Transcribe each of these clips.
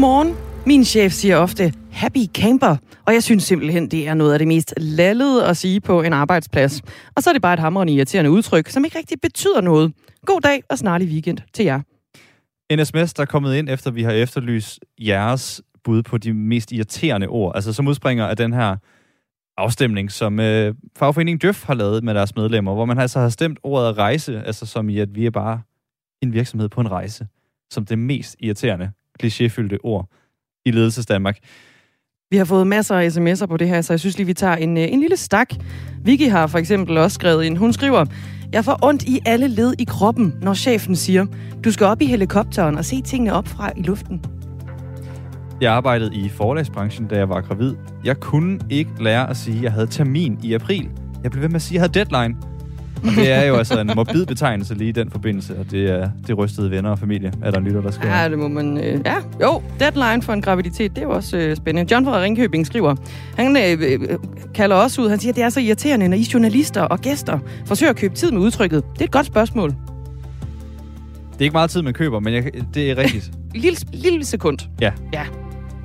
Godmorgen. Min chef siger ofte, happy camper, og jeg synes simpelthen, det er noget af det mest lallede at sige på en arbejdsplads. Og så er det bare et hamrende irriterende udtryk, som ikke rigtig betyder noget. God dag og snarlig weekend til jer. En sms, der er kommet ind, efter vi har efterlyst jeres bud på de mest irriterende ord, altså som udspringer af den her afstemning, som øh, fagforeningen Døf har lavet med deres medlemmer, hvor man altså har stemt ordet rejse, altså som i, at vi er bare en virksomhed på en rejse, som det mest irriterende, klichéfyldte ord i ledelses Danmark. Vi har fået masser af sms'er på det her, så jeg synes lige, vi tager en, øh, en lille stak. Vicky har for eksempel også skrevet ind. Hun skriver, jeg får ondt i alle led i kroppen, når chefen siger, du skal op i helikopteren og se tingene op fra i luften. Jeg arbejdede i forlagsbranchen, da jeg var gravid. Jeg kunne ikke lære at sige, at jeg havde termin i april. Jeg blev ved med at sige, at jeg havde deadline. Og det er jo altså en morbid betegnelse lige i den forbindelse, og det er det rystede venner og familie, er der en lytter, der skriver. Ja, det må man... Øh, ja, jo, deadline for en graviditet, det er jo også øh, spændende. John fra Ringkøbing skriver, han øh, øh, kalder også ud, han siger, at det er så irriterende, når I journalister og gæster forsøger at købe tid med udtrykket. Det er et godt spørgsmål. Det er ikke meget tid, man køber, men jeg, det er rigtigt. lille, lille sekund. Ja. Ja.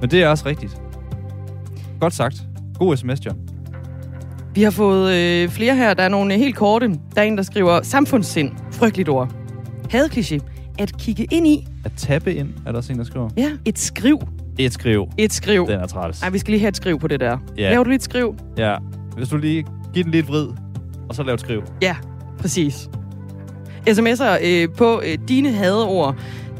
Men det er også rigtigt. Godt sagt. God sms, John. Vi har fået øh, flere her. Der er nogle øh, helt korte. Der er en, der skriver samfundssind. Frygteligt ord. Hadekliché. At kigge ind i. At tappe ind, er der også en, der skriver. Ja, et skriv. Et skriv. Et skriv. Den er træls. Ej, vi skal lige have et skriv på det der. Ja. Laver du lige et skriv? Ja. Hvis du lige giver den lidt vrid, og så laver et skriv. Ja, præcis. SMS'er øh, på øh, dine hadeord,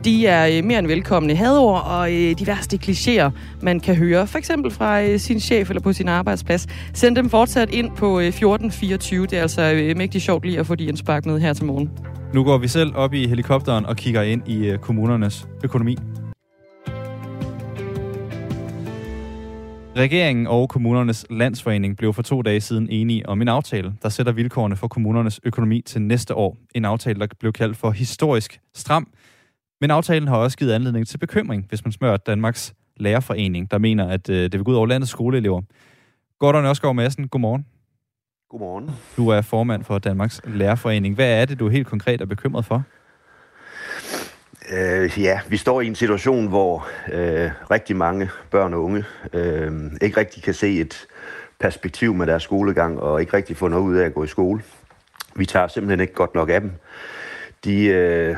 de er øh, mere end velkomne. hadord og øh, de værste klichéer, man kan høre, for eksempel fra øh, sin chef eller på sin arbejdsplads. Send dem fortsat ind på 1424. Det er altså mægtig sjovt lige at få de indspark med her til morgen. Nu går vi selv op i helikopteren og kigger ind i kommunernes økonomi. Regeringen og kommunernes landsforening blev for to dage siden enige om en aftale, der sætter vilkårene for kommunernes økonomi til næste år. En aftale, der blev kaldt for historisk stram. Men aftalen har også givet anledning til bekymring, hvis man smører Danmarks Lærerforening, der mener, at øh, det vil gå ud over landets skoleelever. Gordon Ørskov Madsen, godmorgen. Godmorgen. Du er formand for Danmarks Lærerforening. Hvad er det, du helt konkret er bekymret for? Øh, ja, vi står i en situation, hvor øh, rigtig mange børn og unge øh, ikke rigtig kan se et perspektiv med deres skolegang, og ikke rigtig få noget ud af at gå i skole. Vi tager simpelthen ikke godt nok af dem. De øh,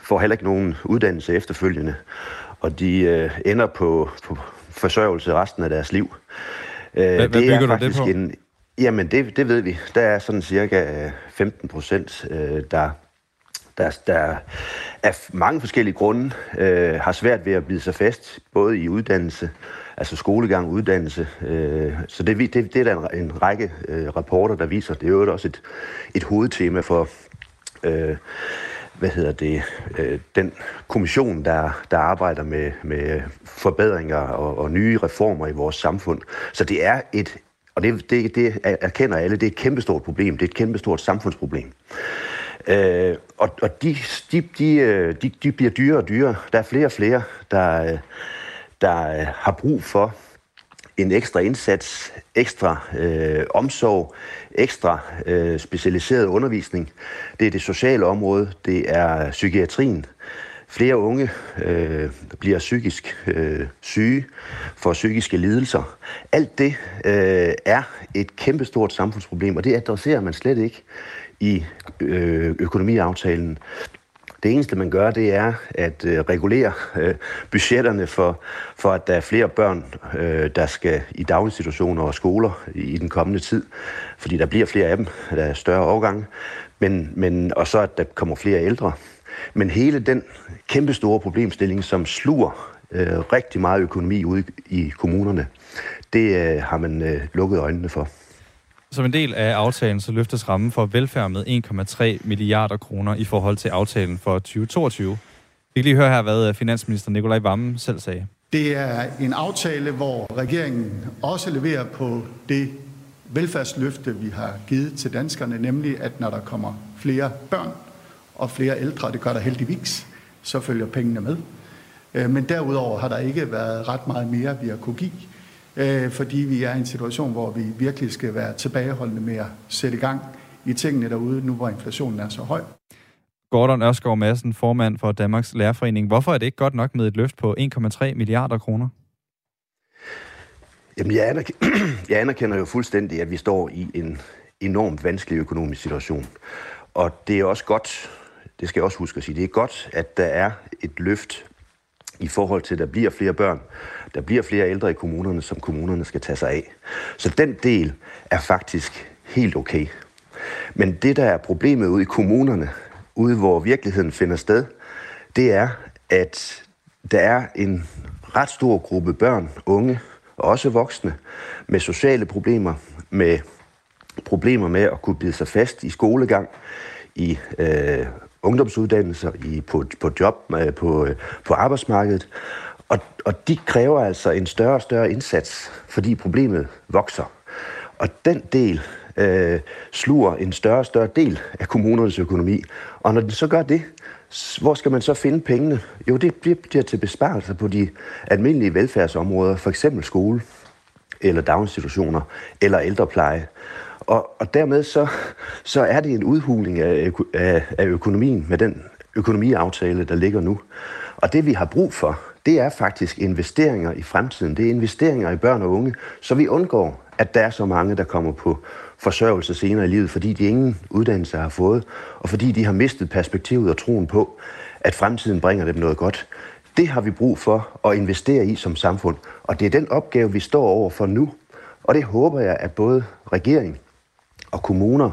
får heller ikke nogen uddannelse efterfølgende, og de øh, ender på, på forsørgelse resten af deres liv. Øh, hvad, hvad bygger du det på? En, jamen, det, det ved vi. Der er sådan cirka 15 procent, øh, der der, der af mange forskellige grunde øh, har svært ved at bide sig fast, både i uddannelse, altså skolegang, uddannelse. Øh, så det, det, det er der en, en række øh, rapporter, der viser. Det er jo også et, et hovedtema for øh, hvad hedder det, øh, den kommission, der, der arbejder med, med forbedringer og, og nye reformer i vores samfund. Så det er et, og det, det, det erkender alle, det er et kæmpestort problem. Det er et kæmpestort samfundsproblem. Øh, og og de, de, de, øh, de, de bliver dyrere og dyrere. Der er flere og flere, der, øh, der øh, har brug for en ekstra indsats, ekstra øh, omsorg, ekstra øh, specialiseret undervisning. Det er det sociale område, det er psykiatrien. Flere unge øh, bliver psykisk øh, syge for psykiske lidelser. Alt det øh, er et kæmpestort samfundsproblem, og det adresserer man slet ikke i øh, økonomiaftalen. Det eneste, man gør, det er at øh, regulere øh, budgetterne for, for, at der er flere børn, øh, der skal i daginstitutioner og skoler i, i den kommende tid. Fordi der bliver flere af dem, der er større overgang. Men, men, og så at der kommer flere ældre. Men hele den kæmpe store problemstilling, som sluger øh, rigtig meget økonomi ude i, i kommunerne, det øh, har man øh, lukket øjnene for. Som en del af aftalen, så løftes rammen for velfærd med 1,3 milliarder kroner i forhold til aftalen for 2022. Vi kan lige høre her, hvad øh, finansminister Nikolaj Vammen selv sagde. Det er en aftale, hvor regeringen også leverer på det velfærdsløfte, vi har givet til danskerne, nemlig at når der kommer flere børn og flere ældre, det gør der heldigvis, så følger pengene med. Øh, men derudover har der ikke været ret meget mere, vi har kunne give øh, fordi vi er i en situation, hvor vi virkelig skal være tilbageholdende med at sætte i gang i tingene derude, nu hvor inflationen er så høj. Gordon Ørskov Madsen, formand for Danmarks Lærerforening. Hvorfor er det ikke godt nok med et løft på 1,3 milliarder kroner? Jamen, jeg, anerk- jeg anerkender jo fuldstændig, at vi står i en enormt vanskelig økonomisk situation. Og det er også godt, det skal jeg også huske at sige, det er godt, at der er et løft i forhold til, at der bliver flere børn, der bliver flere ældre i kommunerne, som kommunerne skal tage sig af. Så den del er faktisk helt okay. Men det, der er problemet ude i kommunerne, ude hvor virkeligheden finder sted, det er, at der er en ret stor gruppe børn, unge og også voksne med sociale problemer, med problemer med at kunne bide sig fast i skolegang, i øh, ungdomsuddannelser, i, på, på job, øh, på, øh, på arbejdsmarkedet. Og, og de kræver altså en større og større indsats, fordi problemet vokser. Og den del øh, sluger en større og større del af kommunernes økonomi. Og når den så gør det, hvor skal man så finde pengene? Jo, det bliver til besparelser på de almindelige velfærdsområder, for eksempel skole, eller daginstitutioner, eller ældrepleje. Og, og dermed så, så er det en udhuling af, af, af økonomien med den økonomiaftale, der ligger nu. Og det vi har brug for, det er faktisk investeringer i fremtiden. Det er investeringer i børn og unge, så vi undgår, at der er så mange, der kommer på forsørgelse senere i livet, fordi de ingen uddannelse har fået, og fordi de har mistet perspektivet og troen på, at fremtiden bringer dem noget godt. Det har vi brug for at investere i som samfund, og det er den opgave, vi står over for nu. Og det håber jeg, at både regering og kommuner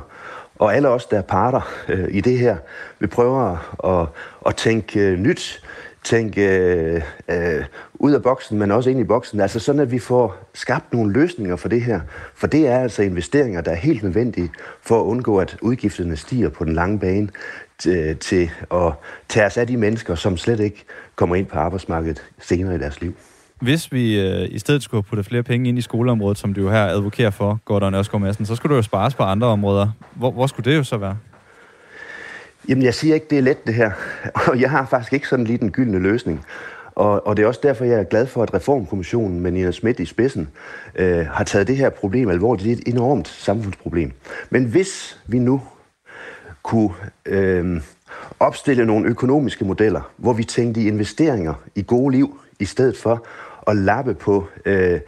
og alle os, der er parter øh, i det her, vi prøver at, at, at tænke øh, nyt, tænke øh, øh, ud af boksen, men også ind i boksen. Altså sådan, at vi får skabt nogle løsninger for det her. For det er altså investeringer, der er helt nødvendige for at undgå, at udgifterne stiger på den lange bane til, øh, til at tage os af de mennesker, som slet ikke kommer ind på arbejdsmarkedet senere i deres liv. Hvis vi øh, i stedet skulle putte flere penge ind i skoleområdet, som du jo her advokerer for, Gordon Ørskov Madsen, så skulle du jo spares på andre områder. Hvor, hvor skulle det jo så være? Jamen, jeg siger ikke, det er let det her. Og jeg har faktisk ikke sådan lige den gyldne løsning. Og, og det er også derfor, jeg er glad for, at Reformkommissionen med Nina Schmidt i spidsen øh, har taget det her problem alvorligt. Det er et enormt samfundsproblem. Men hvis vi nu kunne øh, opstille nogle økonomiske modeller, hvor vi tænkte i investeringer i gode liv, i stedet for at lappe på, øh,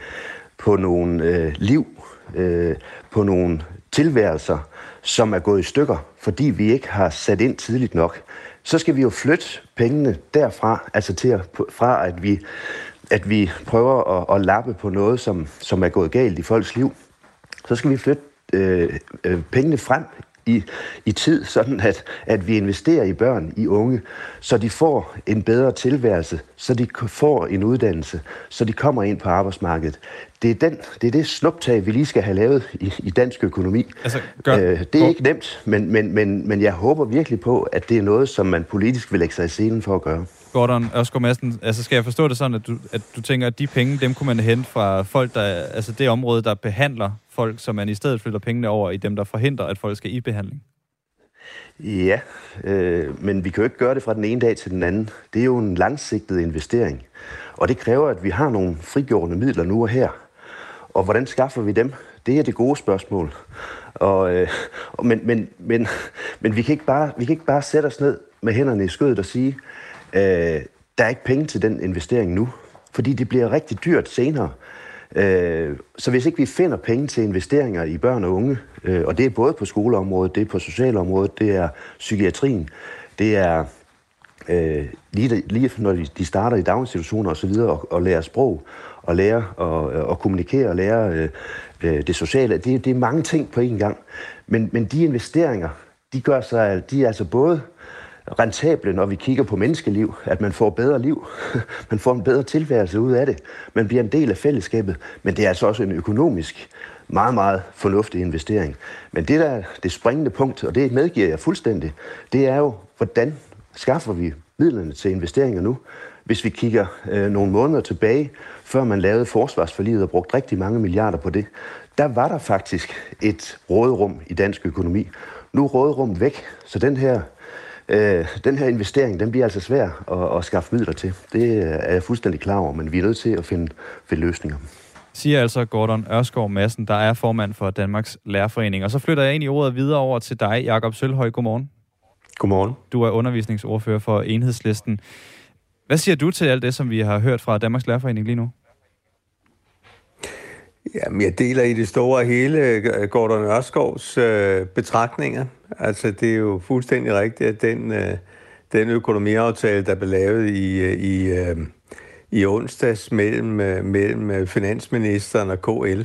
på nogle øh, liv, øh, på nogle tilværelser, som er gået i stykker, fordi vi ikke har sat ind tidligt nok, så skal vi jo flytte pengene derfra, altså til at, fra at vi, at vi prøver at, at lappe på noget, som, som er gået galt i folks liv. Så skal vi flytte øh, øh, pengene frem i, i tid, sådan at, at vi investerer i børn, i unge, så de får en bedre tilværelse, så de får en uddannelse, så de kommer ind på arbejdsmarkedet. Det er, den, det, er det snuptag, vi lige skal have lavet i, i dansk økonomi. Altså, gør, øh, det er ikke nemt, men, men, men, men jeg håber virkelig på, at det er noget, som man politisk vil lægge sig i scenen for at gøre. Gordon Ørskov Madsen, altså skal jeg forstå det sådan, at du, at du tænker, at de penge, dem kunne man hente fra folk, der, altså det område, der behandler folk, så man i stedet flytter pengene over i dem, der forhindrer, at folk skal i behandling? Ja, øh, men vi kan jo ikke gøre det fra den ene dag til den anden. Det er jo en langsigtet investering, og det kræver, at vi har nogle frigjorte midler nu og her. Og hvordan skaffer vi dem? Det er det gode spørgsmål. Og, øh, men, men, men, men vi, kan ikke bare, vi kan ikke bare sætte os ned med hænderne i skødet og sige, øh, der er ikke penge til den investering nu, fordi det bliver rigtig dyrt senere. Øh, så hvis ikke vi finder penge til investeringer i børn og unge, øh, og det er både på skoleområdet, det er på socialområdet, det er psykiatrien, det er øh, lige, lige når de starter i daginstitutioner osv., og, og lærer sprog, og lære at, og kommunikere og lære øh, øh, det sociale. Det, det er mange ting på én gang. Men, men de investeringer, de gør sig, de er altså både rentable, når vi kigger på menneskeliv, at man får bedre liv, man får en bedre tilværelse ud af det, man bliver en del af fællesskabet, men det er altså også en økonomisk meget, meget fornuftig investering. Men det der det springende punkt, og det medgiver jeg fuldstændig, det er jo, hvordan skaffer vi midlerne til investeringer nu? Hvis vi kigger øh, nogle måneder tilbage, før man lavede forsvarsforliget og brugte rigtig mange milliarder på det, der var der faktisk et råderum i dansk økonomi. Nu er råderum væk, så den her øh, den her investering, den bliver altså svær at, at skaffe midler til. Det er jeg fuldstændig klar over, men vi er nødt til at finde, finde løsninger. Siger altså Gordon Ørskov Madsen, der er formand for Danmarks Lærerforening. Og så flytter jeg ind i ordet videre over til dig, Jakob Sølhøj. Godmorgen. Godmorgen. Du er undervisningsordfører for Enhedslisten. Hvad siger du til alt det, som vi har hørt fra Danmarks Lærerforening lige nu? Jamen, jeg deler i det store hele øh, Gordon Ørskovs øh, betragtninger. Altså, det er jo fuldstændig rigtigt, at den, øh, den økonomiaftale, der blev lavet i, øh, i, øh, i onsdags mellem, øh, mellem øh, finansministeren og KL,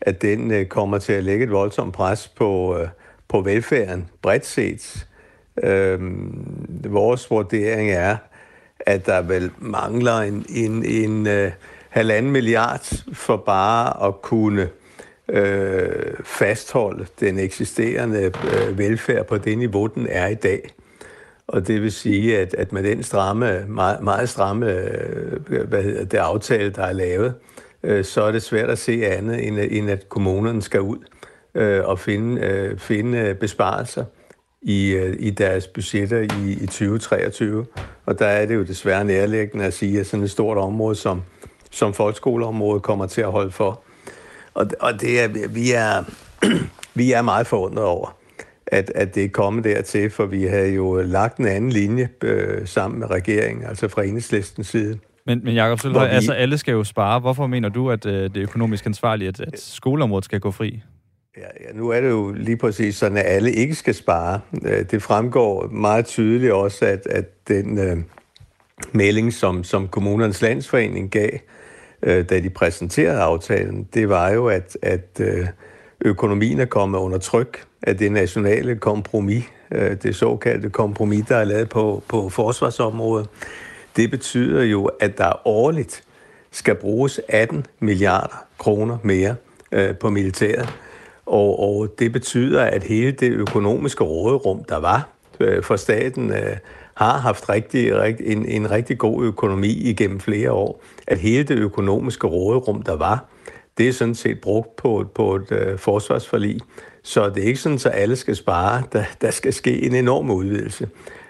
at den øh, kommer til at lægge et voldsomt pres på, øh, på velfærden bredt set. Øh, vores vurdering er, at der vel mangler en, en, en øh, halvanden milliard for bare at kunne øh, fastholde den eksisterende øh, velfærd på det niveau, den er i dag. Og det vil sige, at, at med den stramme, meget, meget stramme øh, hvad hedder det, aftale, der er lavet, øh, så er det svært at se andet, end, end at kommunerne skal ud øh, og finde, øh, finde besparelser i, øh, i deres budgetter i, i 2023. Og der er det jo desværre nærliggende at sige, at sådan et stort område som, som folkeskoleområdet kommer til at holde for. Og, og det er, vi, er, vi er meget forundret over, at, at det er kommet dertil, for vi har jo lagt en anden linje øh, sammen med regeringen, altså fra enhedslistens side. Men, men Jacob Sølhøj, vi... altså alle skal jo spare. Hvorfor mener du, at øh, det er økonomisk ansvarligt, at, at skoleområdet skal gå fri? Ja, ja, nu er det jo lige præcis sådan, at alle ikke skal spare. Øh, det fremgår meget tydeligt også, at, at den øh, melding, som, som kommunernes landsforening gav, øh, Øh, da de præsenterede aftalen, det var jo, at, at øh, økonomien er kommet under tryk af det nationale kompromis, øh, det såkaldte kompromis, der er lavet på, på forsvarsområdet. Det betyder jo, at der årligt skal bruges 18 milliarder kroner mere øh, på militæret. Og, og det betyder, at hele det økonomiske råderum, der var øh, for staten, øh, har haft rigtig, rigtig, en, en rigtig god økonomi igennem flere år. At hele det økonomiske råderum, der var, det er sådan set brugt på, på et øh, forsvarsforlig. Så det er ikke sådan, at alle skal spare. Der, der skal ske en enorm udvidelse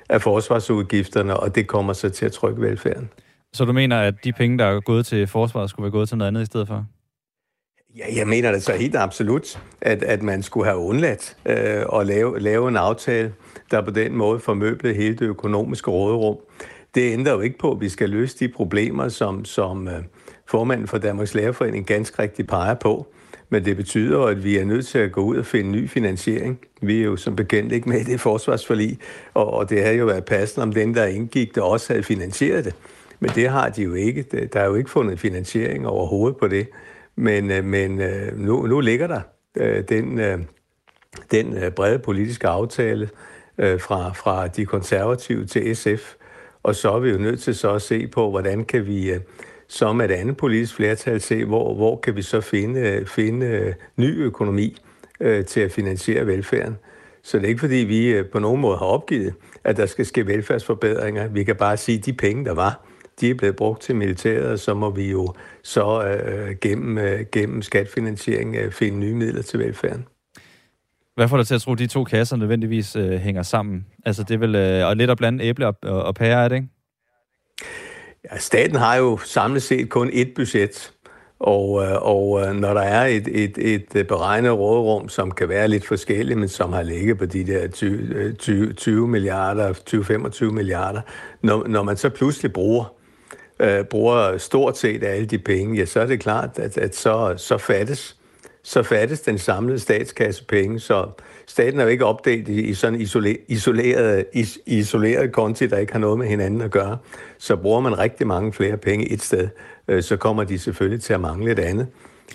af forsvarsudgifterne, og det kommer så til at trykke velfærden. Så du mener, at de penge, der er gået til forsvaret, skulle være gået til noget andet i stedet for? Ja, jeg mener det så helt absolut, at, at man skulle have undladt øh, at lave, lave en aftale, der på den måde formøblede hele det økonomiske råderum. Det ændrer jo ikke på, at vi skal løse de problemer, som, som øh, formanden for Danmarks Lærerforening ganske rigtigt peger på. Men det betyder at vi er nødt til at gå ud og finde ny finansiering. Vi er jo som bekendt ikke med i det forsvarsforlig, og, og det har jo været passende, om den, der indgik, der også havde finansieret det. Men det har de jo ikke. Der er jo ikke fundet finansiering overhovedet på det. Men, øh, men øh, nu, nu ligger der øh, den, den brede politiske aftale fra, fra de konservative til SF, og så er vi jo nødt til så at se på, hvordan kan vi som et andet politisk flertal se, hvor, hvor kan vi så finde, finde ny økonomi til at finansiere velfærden. Så det er ikke fordi, vi på nogen måde har opgivet, at der skal ske velfærdsforbedringer. Vi kan bare sige, at de penge, der var, de er blevet brugt til militæret, så må vi jo så øh, gennem, øh, gennem skatfinansiering øh, finde nye midler til velfærden. Hvad får dig til at tro, at de to kasser nødvendigvis øh, hænger sammen? Altså det er vel øh, og lidt at blande æble og, og, og pære, er det ikke? Ja, staten har jo samlet set kun ét budget, og, øh, og øh, når der er et, et, et beregnet råderum, som kan være lidt forskelligt, men som har ligget på de der 20, 20, 20 milliarder, 20-25 milliarder, når, når man så pludselig bruger øh, bruger stort set alle de penge, ja, så er det klart, at, at så, så fattes så fattes den samlede statskasse penge, så staten er jo ikke opdelt i, i sådan isoleret, isoleret, is, isoleret konti, der ikke har noget med hinanden at gøre. Så bruger man rigtig mange flere penge et sted, øh, så kommer de selvfølgelig til at mangle et andet.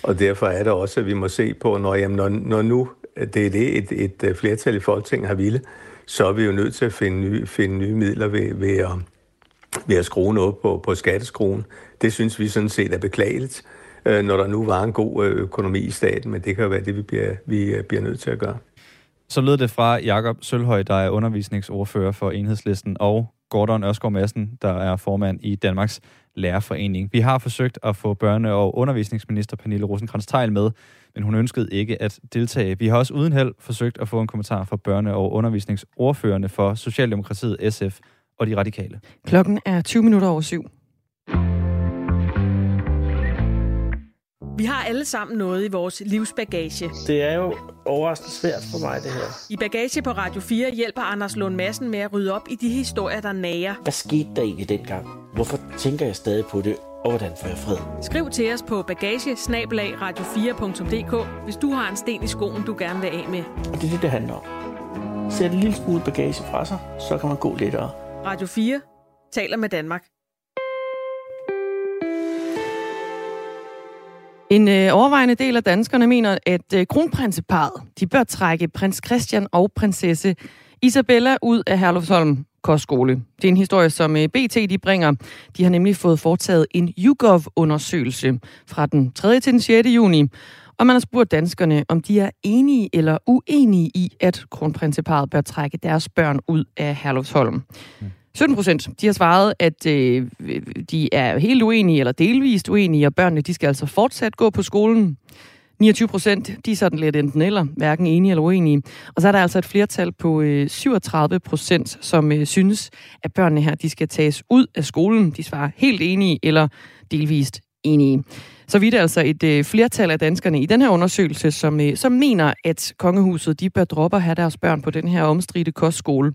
Og derfor er det også, at vi må se på, når, jamen, når, når nu det er det, et, et øh, flertal i Folketinget har ville, så er vi jo nødt til at finde nye, finde nye midler ved, ved at ved at skrue noget på, på skatteskruen. Det synes vi sådan set er beklageligt, øh, når der nu var en god øh, økonomi i staten, men det kan jo være det, vi bliver, vi øh, bliver nødt til at gøre. Så lød det fra Jakob Sølhøj, der er undervisningsordfører for Enhedslisten, og Gordon Ørskov Madsen, der er formand i Danmarks Lærerforening. Vi har forsøgt at få børne- og undervisningsminister Pernille rosenkrantz teil med, men hun ønskede ikke at deltage. Vi har også uden held forsøgt at få en kommentar fra børne- og undervisningsordførende for Socialdemokratiet, SF og de radikale. Klokken er 20 minutter over syv. Vi har alle sammen noget i vores livsbagage. Det er jo overraskende svært for mig, det her. I Bagage på Radio 4 hjælper Anders Lund Madsen med at rydde op i de historier, der nager. Hvad skete der egentlig dengang? Hvorfor tænker jeg stadig på det? Og hvordan får jeg fred? Skriv til os på bagage radio4.dk, hvis du har en sten i skoen, du gerne vil af med. Og det er det, det handler om. Sæt en lille smule bagage fra sig, så kan man gå lettere. Radio 4 taler med Danmark. En øh, overvejende del af danskerne mener, at øh, kronprinseparet de bør trække prins Christian og prinsesse Isabella ud af Herlufsholm Kostskole. Det er en historie, som øh, BT de bringer. De har nemlig fået foretaget en YouGov-undersøgelse fra den 3. til den 6. juni. Og man har spurgt danskerne, om de er enige eller uenige i, at kronprinseparet bør trække deres børn ud af Herlufsholm. 17 procent, de har svaret, at øh, de er helt uenige eller delvist uenige, og børnene de skal altså fortsat gå på skolen. 29 procent, de er sådan lidt enten eller, hverken enige eller uenige. Og så er der altså et flertal på øh, 37 procent, som øh, synes, at børnene her, de skal tages ud af skolen. De svarer helt enige eller delvist enige. Så vidt er altså et øh, flertal af danskerne i den her undersøgelse, som, øh, som mener, at kongehuset de bør droppe at have deres børn på den her omstridte kostskole.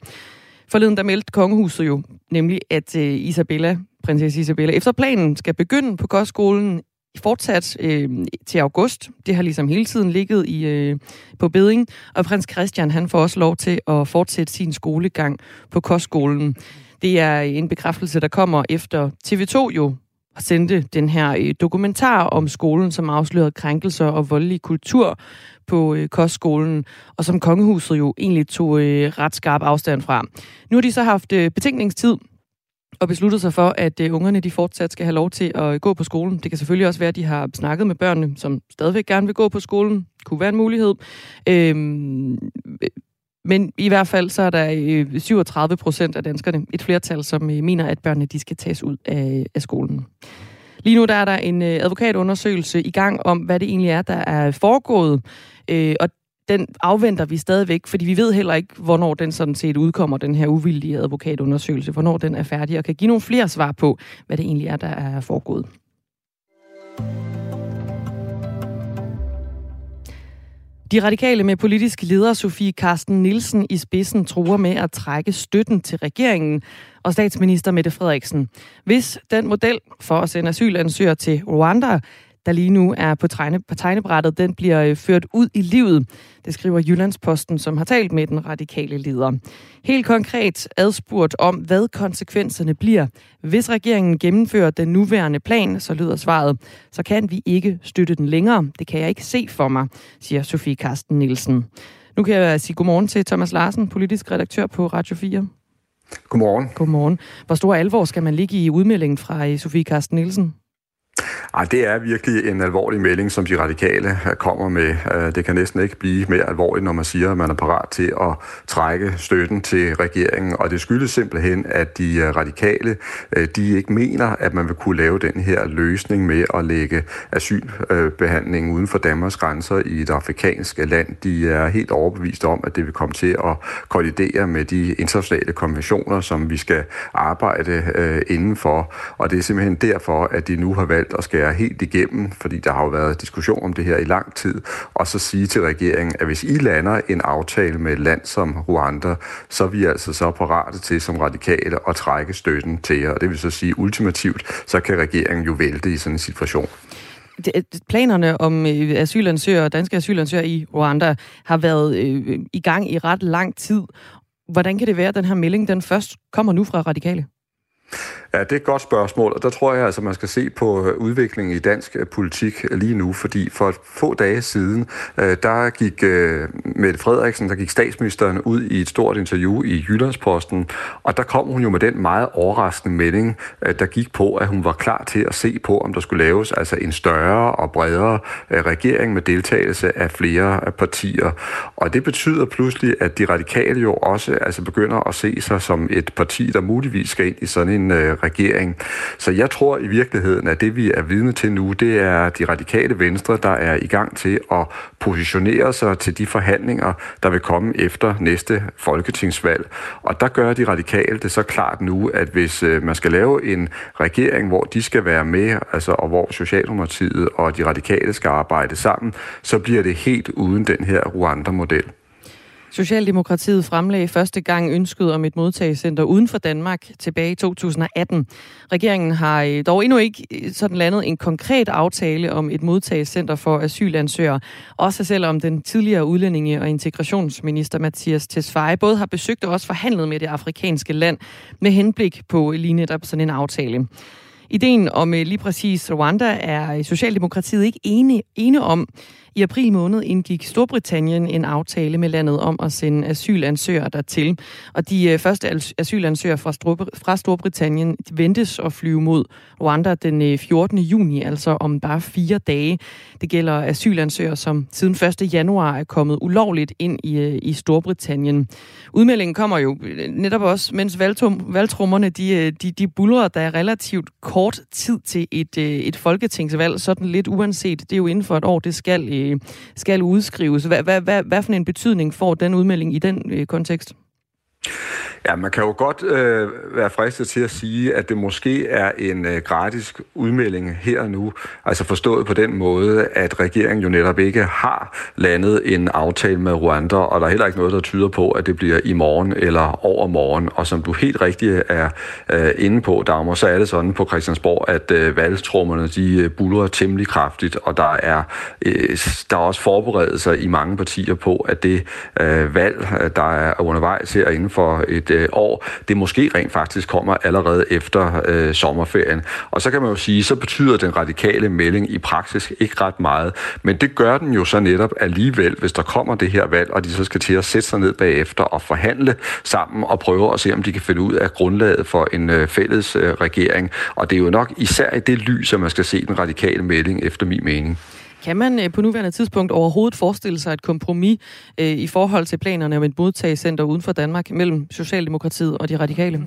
Forleden der meldte kongehuset jo nemlig, at øh, Isabella, prinsesse Isabella, efter planen skal begynde på kostskolen fortsat øh, til august. Det har ligesom hele tiden ligget i, øh, på beding. Og prins Christian han får også lov til at fortsætte sin skolegang på kostskolen. Det er en bekræftelse, der kommer efter TV2 jo sendte den her øh, dokumentar om skolen, som afslørede krænkelser og voldelig kultur på øh, kostskolen, og som kongehuset jo egentlig tog øh, ret skarp afstand fra. Nu har de så haft øh, betænkningstid og besluttet sig for, at øh, ungerne de fortsat skal have lov til at øh, gå på skolen. Det kan selvfølgelig også være, at de har snakket med børnene, som stadigvæk gerne vil gå på skolen. Det kunne være en mulighed. Øhm, men i hvert fald så er der øh, 37 procent af danskerne, et flertal, som øh, mener, at børnene de skal tages ud af, af skolen. Lige nu der er der en øh, advokatundersøgelse i gang om, hvad det egentlig er, der er foregået. Og den afventer vi stadigvæk, fordi vi ved heller ikke, hvornår den sådan set udkommer, den her uvildige advokatundersøgelse, hvornår den er færdig, og kan give nogle flere svar på, hvad det egentlig er, der er foregået. De radikale med politisk leder Sofie Karsten Nielsen i spidsen truer med at trække støtten til regeringen og statsminister Mette Frederiksen. Hvis den model for at sende asylansøgere til Rwanda der lige nu er på, tegne, på tegnebrættet, den bliver øh, ført ud i livet. Det skriver Jyllandsposten, som har talt med den radikale leder. Helt konkret adspurgt om, hvad konsekvenserne bliver. Hvis regeringen gennemfører den nuværende plan, så lyder svaret, så kan vi ikke støtte den længere. Det kan jeg ikke se for mig, siger Sofie Karsten Nielsen. Nu kan jeg sige godmorgen til Thomas Larsen, politisk redaktør på Radio 4. Godmorgen. Godmorgen. Hvor stor alvor skal man ligge i udmeldingen fra øh, Sofie Karsten Nielsen? Ej, det er virkelig en alvorlig melding, som de radikale øh, kommer med. Øh, det kan næsten ikke blive mere alvorligt, når man siger, at man er parat til at trække støtten til regeringen. Og det skyldes simpelthen, at de øh, radikale, de ikke mener, at man vil kunne lave den her løsning med at lægge asylbehandling uden for Danmarks grænser i et afrikansk land. De er helt overbevist om, at det vil komme til at kollidere med de internationale konventioner, som vi skal arbejde indenfor. Og det er simpelthen derfor, at de nu har valgt at skære helt igennem, fordi der har jo været diskussion om det her i lang tid, og så sige til regeringen, at hvis I lander en aftale med et land som Rwanda, så er vi altså så parate til som radikale at trække støtten til jer. Og det vil så sige ultimativt, så kan regeringen jo vælte i sådan en situation øh, planerne om øh, asylansøgere, danske asylansøgere i Rwanda har været øh, i gang i ret lang tid. Hvordan kan det være, at den her melding den først kommer nu fra radikale? Ja, det er et godt spørgsmål, og der tror jeg altså, man skal se på øh, udviklingen i dansk øh, politik øh, lige nu, fordi for få dage siden, der gik Mette Frederiksen, der gik statsministeren ud i et stort interview i Jyllandsposten, og der kom hun jo med den meget overraskende melding, der gik på, at hun var klar til at se på, om der skulle laves altså en større og bredere regering med deltagelse af flere partier. Og det betyder pludselig, at de radikale jo også altså begynder at se sig som et parti, der muligvis skal ind i sådan en regering. Så jeg tror i virkeligheden, at det vi er vidne til nu, det er de radikale venstre, der er i gang til at positionere sig til de forhandlinger, der vil komme efter næste folketingsvalg. Og der gør de radikale det så klart nu, at hvis øh, man skal lave en regering, hvor de skal være med, altså, og hvor Socialdemokratiet og de radikale skal arbejde sammen, så bliver det helt uden den her Rwanda-model. Socialdemokratiet fremlagde første gang ønsket om et modtagelsescenter uden for Danmark tilbage i 2018. Regeringen har øh, dog endnu ikke øh, sådan landet en konkret aftale om et modtagelsescenter for asylansøgere, også selvom den tidligere udlændinge- og integrationsminister Mathias Tesfaye både har besøgt og også forhandlet med det afrikanske land med henblik på lige netop sådan en aftale. Ideen om øh, lige præcis Rwanda er Socialdemokratiet ikke ene, ene om. I april måned indgik Storbritannien en aftale med landet om at sende asylansøgere dertil. Og de øh, første asylansøgere fra, fra Storbritannien ventes at flyve mod Rwanda den øh, 14. Juni, altså om bare fire dage. Det gælder asylansøgere, som siden 1. januar er kommet ulovligt ind i, øh, i Storbritannien. Udmeldingen kommer jo netop også, mens valgtrummerne de, de, de bulrer, der er relativt kort tid til et, et folketingsvalg, sådan lidt uanset. Det er jo inden for et år, det skal øh, skal udskrives. Hvad, hvad, hvad, hvad for en betydning får den udmelding i den øh, kontekst? Ja, man kan jo godt øh, være fristet til at sige, at det måske er en øh, gratis udmelding her og nu. Altså forstået på den måde, at regeringen jo netop ikke har landet en aftale med Rwanda, og der er heller ikke noget, der tyder på, at det bliver i morgen eller over morgen. Og som du helt rigtigt er øh, inde på, Dagmar, så er det sådan på Christiansborg, at øh, valgstrummerne de øh, buller temmelig kraftigt, og der er, øh, der er også forberedelser i mange partier på, at det øh, valg, der er undervejs herinde inden for et øh, år, det måske rent faktisk kommer allerede efter øh, sommerferien. Og så kan man jo sige, så betyder den radikale melding i praksis ikke ret meget, men det gør den jo så netop alligevel, hvis der kommer det her valg, og de så skal til at sætte sig ned bagefter og forhandle sammen og prøve at se, om de kan finde ud af grundlaget for en øh, fælles øh, regering. Og det er jo nok især i det lys, at man skal se den radikale melding, efter min mening. Kan man øh, på nuværende tidspunkt overhovedet forestille sig et kompromis øh, i forhold til planerne om et modtagecenter uden for Danmark mellem Socialdemokratiet og de radikale?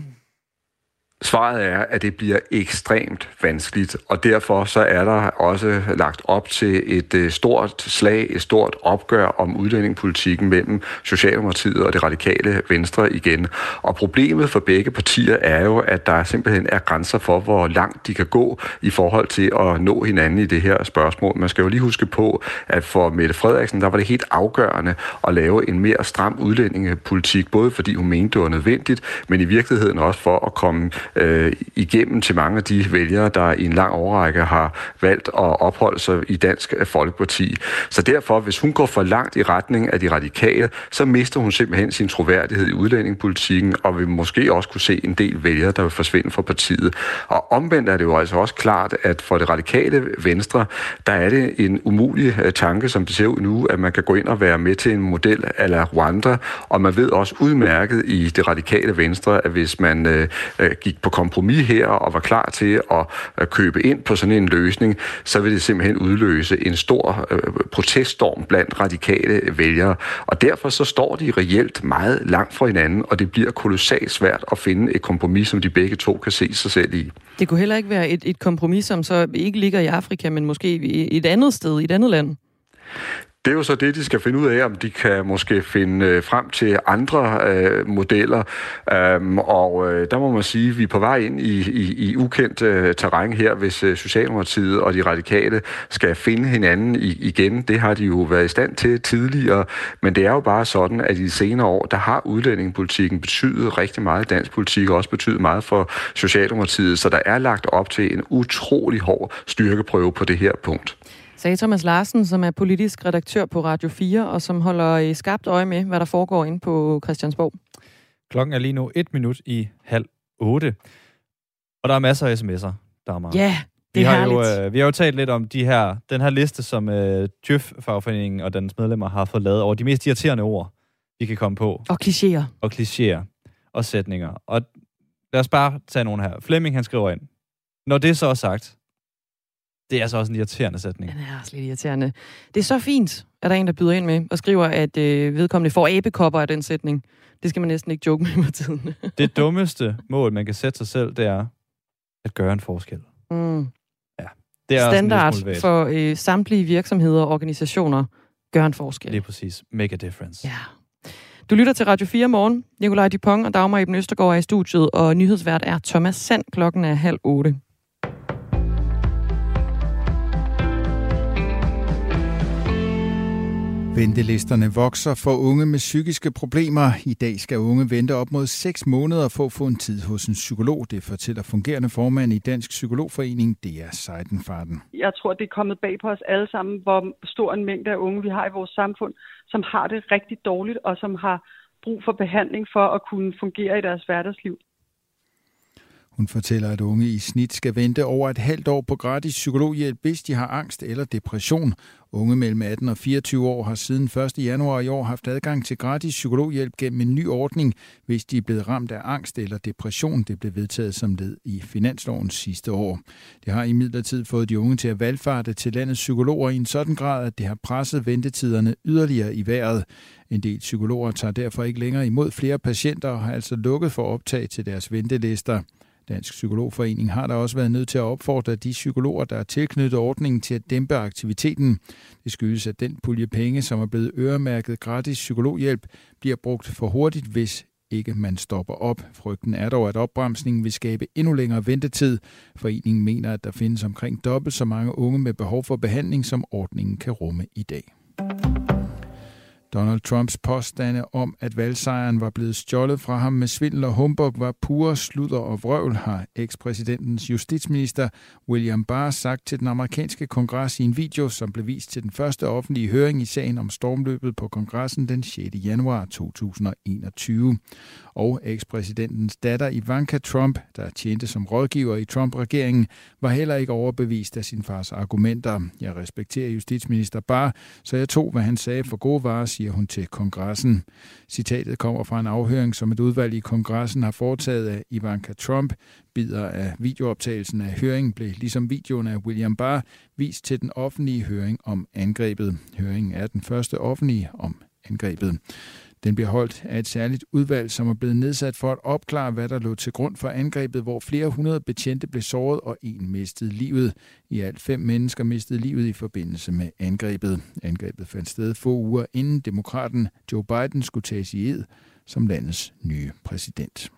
Svaret er, at det bliver ekstremt vanskeligt, og derfor så er der også lagt op til et øh, stort slag, et stort opgør om udlændingepolitikken mellem Socialdemokratiet og det radikale Venstre igen. Og problemet for begge partier er jo, at der simpelthen er grænser for, hvor langt de kan gå i forhold til at nå hinanden i det her spørgsmål. Man skal jo lige huske på, at for Mette Frederiksen, der var det helt afgørende at lave en mere stram udlændingepolitik, både fordi hun mente, det var nødvendigt, men i virkeligheden også for at komme øh, igennem til mange af de vælgere, der i en lang overrække har valgt at opholde sig i Dansk Folkeparti. Så derfor, hvis hun går for langt i retning af de radikale, så mister hun simpelthen sin troværdighed i udlændingepolitikken, og vil måske også kunne se en del vælgere, der vil forsvinde fra partiet. Og omvendt er det jo altså også klart, at for det radikale venstre, der er det en umulig øh, tanke, som det ser ud nu, at man kan gå ind og være med til en model ala Rwanda, og man ved også udmærket i det radikale venstre, at hvis man øh, øh gik på kompromis her og var klar til at, at købe ind på sådan en løsning, så vil det simpelthen udløse en stor øh, proteststorm blandt radikale vælgere. Og derfor så står de reelt meget langt fra hinanden, og det bliver kolossalt svært at finde et kompromis, som de begge to kan se sig selv i. Det kunne heller ikke være et, et kompromis, som så ikke ligger i Afrika, men måske i et andet sted, i et andet land. Det er jo så det, de skal finde ud af, om de kan måske finde øh, frem til andre øh, modeller. Øhm, og øh, der må man sige, at vi er på vej ind i, i, i ukendt øh, terræn her, hvis øh, Socialdemokratiet og de radikale skal finde hinanden i, igen. Det har de jo været i stand til tidligere, men det er jo bare sådan, at i de senere år, der har udlændingepolitikken betydet rigtig meget dansk politik, og også betydet meget for Socialdemokratiet, så der er lagt op til en utrolig hård styrkeprøve på det her punkt sagde Thomas Larsen, som er politisk redaktør på Radio 4, og som holder i skarpt øje med, hvad der foregår inde på Christiansborg. Klokken er lige nu et minut i halv otte. Og der er masser af sms'er, Dagmar. Ja, det vi er har herligt. Jo, øh, vi har jo talt lidt om de her, den her liste, som øh, Djøf-fagforeningen og dens medlemmer har fået lavet over de mest irriterende ord, vi kan komme på. Og klichéer. Og klichéer og sætninger. Og lad os bare tage nogle her. Flemming, han skriver ind. Når det så er sagt, det er altså også en irriterende sætning. Den er også lidt irriterende. Det er så fint, at der er en, der byder ind med og skriver, at øh, vedkommende får abekopper af den sætning. Det skal man næsten ikke joke med med tiden. det dummeste mål, man kan sætte sig selv, det er, at gøre en forskel. Mm. Det er Standard for øh, samtlige virksomheder og organisationer gør en forskel. Lige præcis. Make a difference. Ja. Du lytter til Radio 4 morgen. Nikolaj Dupont og Dagmar Eben Østergaard er i studiet, og nyhedsvært er Thomas Sand. Klokken er halv otte. Ventelisterne vokser for unge med psykiske problemer. I dag skal unge vente op mod 6 måneder for at få en tid hos en psykolog. Det fortæller fungerende formand i Dansk Psykologforening, det er Seidenfarten. Jeg tror, det er kommet bag på os alle sammen, hvor stor en mængde af unge vi har i vores samfund, som har det rigtig dårligt og som har brug for behandling for at kunne fungere i deres hverdagsliv. Hun fortæller, at unge i snit skal vente over et halvt år på gratis psykologhjælp, hvis de har angst eller depression. Unge mellem 18 og 24 år har siden 1. januar i år haft adgang til gratis psykologhjælp gennem en ny ordning, hvis de er blevet ramt af angst eller depression. Det blev vedtaget som led i finansloven sidste år. Det har imidlertid fået de unge til at valgfarte til landets psykologer i en sådan grad, at det har presset ventetiderne yderligere i vejret. En del psykologer tager derfor ikke længere imod flere patienter og har altså lukket for optag til deres ventelister. Dansk Psykologforening har der også været nødt til at opfordre de psykologer, der er tilknyttet ordningen til at dæmpe aktiviteten. Det skyldes, at den pulje penge, som er blevet øremærket gratis psykologhjælp, bliver brugt for hurtigt, hvis ikke man stopper op. Frygten er dog, at opbremsningen vil skabe endnu længere ventetid. Foreningen mener, at der findes omkring dobbelt så mange unge med behov for behandling, som ordningen kan rumme i dag. Donald Trumps påstande om, at valgsejren var blevet stjålet fra ham med svindel og humbug, var pure sludder og vrøvl, har ekspræsidentens justitsminister William Barr sagt til den amerikanske kongres i en video, som blev vist til den første offentlige høring i sagen om stormløbet på kongressen den 6. januar 2021. Og ekspræsidentens datter Ivanka Trump, der tjente som rådgiver i Trump-regeringen, var heller ikke overbevist af sin fars argumenter. Jeg respekterer justitsminister Barr, så jeg tog, hvad han sagde for gode varer, siger hun til kongressen. Citatet kommer fra en afhøring, som et udvalg i kongressen har foretaget af Ivanka Trump. Bider af videooptagelsen af høringen blev, ligesom videoen af William Barr, vist til den offentlige høring om angrebet. Høringen er den første offentlige om angrebet. Den bliver holdt af et særligt udvalg, som er blevet nedsat for at opklare, hvad der lå til grund for angrebet, hvor flere hundrede betjente blev såret og en mistede livet. I alt fem mennesker mistede livet i forbindelse med angrebet. Angrebet fandt sted få uger inden demokraten Joe Biden skulle tages i ed som landets nye præsident.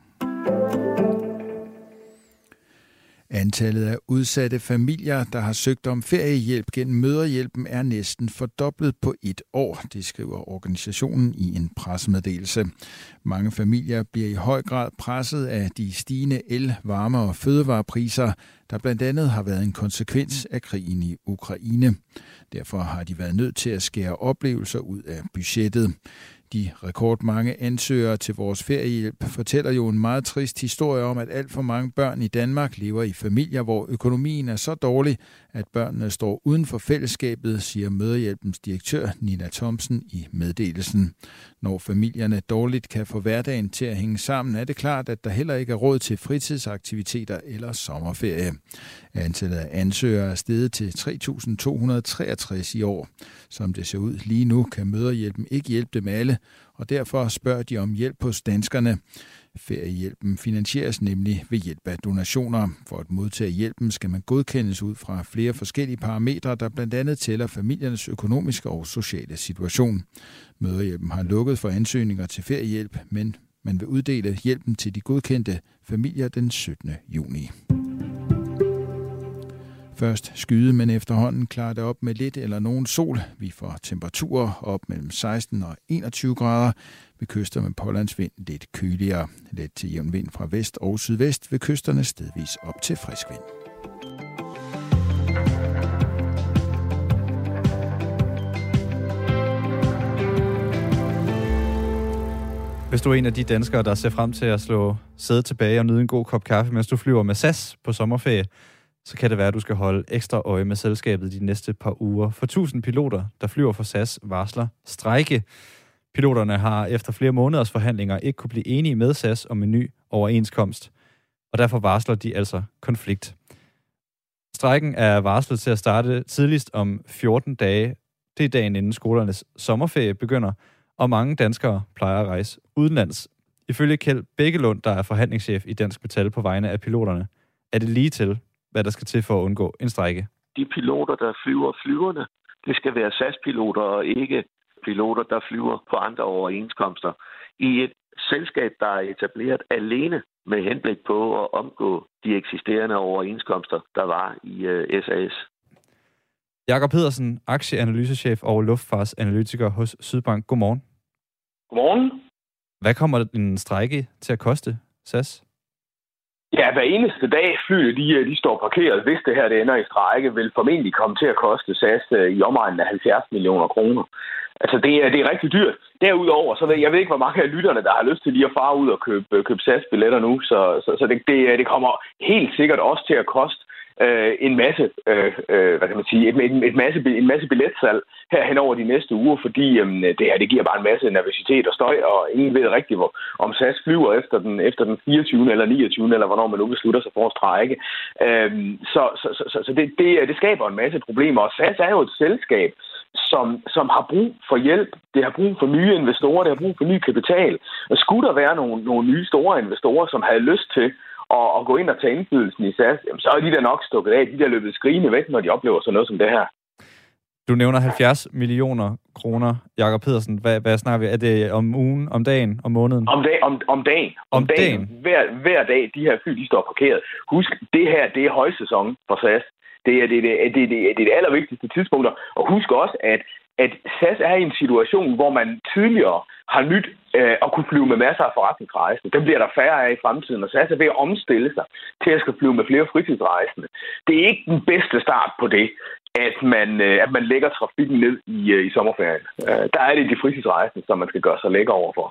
Antallet af udsatte familier, der har søgt om feriehjælp gennem møderhjælpen, er næsten fordoblet på et år, det skriver organisationen i en pressemeddelelse. Mange familier bliver i høj grad presset af de stigende el-, varme- og fødevarepriser, der blandt andet har været en konsekvens af krigen i Ukraine. Derfor har de været nødt til at skære oplevelser ud af budgettet. De rekordmange ansøgere til vores feriehjælp fortæller jo en meget trist historie om, at alt for mange børn i Danmark lever i familier, hvor økonomien er så dårlig, at børnene står uden for fællesskabet, siger Møderhjælpens direktør Nina Thomsen i meddelelsen. Når familierne dårligt kan få hverdagen til at hænge sammen, er det klart, at der heller ikke er råd til fritidsaktiviteter eller sommerferie. Antallet af ansøgere er steget til 3.263 i år. Som det ser ud lige nu, kan Møderhjælpen ikke hjælpe dem alle, og derfor spørger de om hjælp hos danskerne. Feriehjælpen finansieres nemlig ved hjælp af donationer. For at modtage hjælpen skal man godkendes ud fra flere forskellige parametre, der blandt andet tæller familiernes økonomiske og sociale situation. Møderhjælpen har lukket for ansøgninger til feriehjælp, men man vil uddele hjælpen til de godkendte familier den 17. juni. Først skyde, men efterhånden klarer det op med lidt eller nogen sol. Vi får temperaturer op mellem 16 og 21 grader. Ved kyster med pålandsvind lidt køligere. Let til jævn vind fra vest og sydvest ved kysterne stedvis op til frisk vind. Hvis du er en af de danskere, der ser frem til at slå sæde tilbage og nyde en god kop kaffe, mens du flyver med SAS på sommerferie, så kan det være, at du skal holde ekstra øje med selskabet de næste par uger. For tusind piloter, der flyver for SAS, varsler strejke. Piloterne har efter flere måneders forhandlinger ikke kunne blive enige med SAS om en ny overenskomst, og derfor varsler de altså konflikt. Strækken er varslet til at starte tidligst om 14 dage. Det er dagen inden skolernes sommerferie begynder, og mange danskere plejer at rejse udenlands. Ifølge Kjeld Bækkelund, der er forhandlingschef i Dansk Metal på vegne af piloterne, er det lige til, hvad der skal til for at undgå en strække? De piloter, der flyver flyverne, det skal være SAS-piloter og ikke piloter, der flyver på andre overenskomster. I et selskab, der er etableret alene med henblik på at omgå de eksisterende overenskomster, der var i uh, øh, SAS. Jakob Pedersen, aktieanalysechef og luftfartsanalytiker hos Sydbank. Godmorgen. Godmorgen. Hvad kommer en strække til at koste, SAS? Ja, hver eneste dag flyet de, øh, de står parkeret. Hvis det her det ender i strække, vil formentlig komme til at koste SAS øh, i omegnen af 70 millioner kroner. Altså, det er, det er rigtig dyrt. Derudover, så ved jeg ved ikke, hvor mange af lytterne, der har lyst til lige at fare ud og købe, øh, købe SAS-billetter nu. Så, så, så det, det, øh, det kommer helt sikkert også til at koste øh, en masse, øh, øh, hvad kan man sige, et, et, et masse, en masse billetsalg her hen over de næste uger, fordi øh, det her det giver bare en masse nervøsitet og støj, og ingen ved rigtig, hvor, om SAS flyver efter den, efter den 24. eller 29. eller hvornår man nu beslutter sig for at strække. Øh, så så, så, så, så det, det, øh, det skaber en masse problemer, og SAS er jo et selskab, som, som har brug for hjælp. Det har brug for nye investorer, det har brug for ny kapital. Og skulle der være nogle, nogle nye store investorer, som havde lyst til og, og gå ind og tage indflydelsen i SAS, jamen, så er de der nok stukket af. De der løbet skrigende væk, når de oplever sådan noget som det her. Du nævner 70 millioner kroner, Jakob Pedersen. Hvad, hvad snakker vi? Er det om ugen, om dagen, om måneden? Om, dag, om, om dagen. Om, om dagen. dagen. Hver, hver dag, de her fly, de står parkeret. Husk, det her, det er højsæson for SAS. Det er det, det, det, det, det, det, det allervigtigste tidspunkter. Og husk også, at at SAS er i en situation, hvor man tidligere har nyt øh, at kunne flyve med masser af forretningsrejsende. Dem bliver der færre af i fremtiden, og SAS er ved at omstille sig til at skal flyve med flere fritidsrejsende. Det er ikke den bedste start på det, at man, øh, at man lægger trafikken ned i, øh, i sommerferien. Øh, der er det de fritidsrejsende, som man skal gøre sig lækker overfor.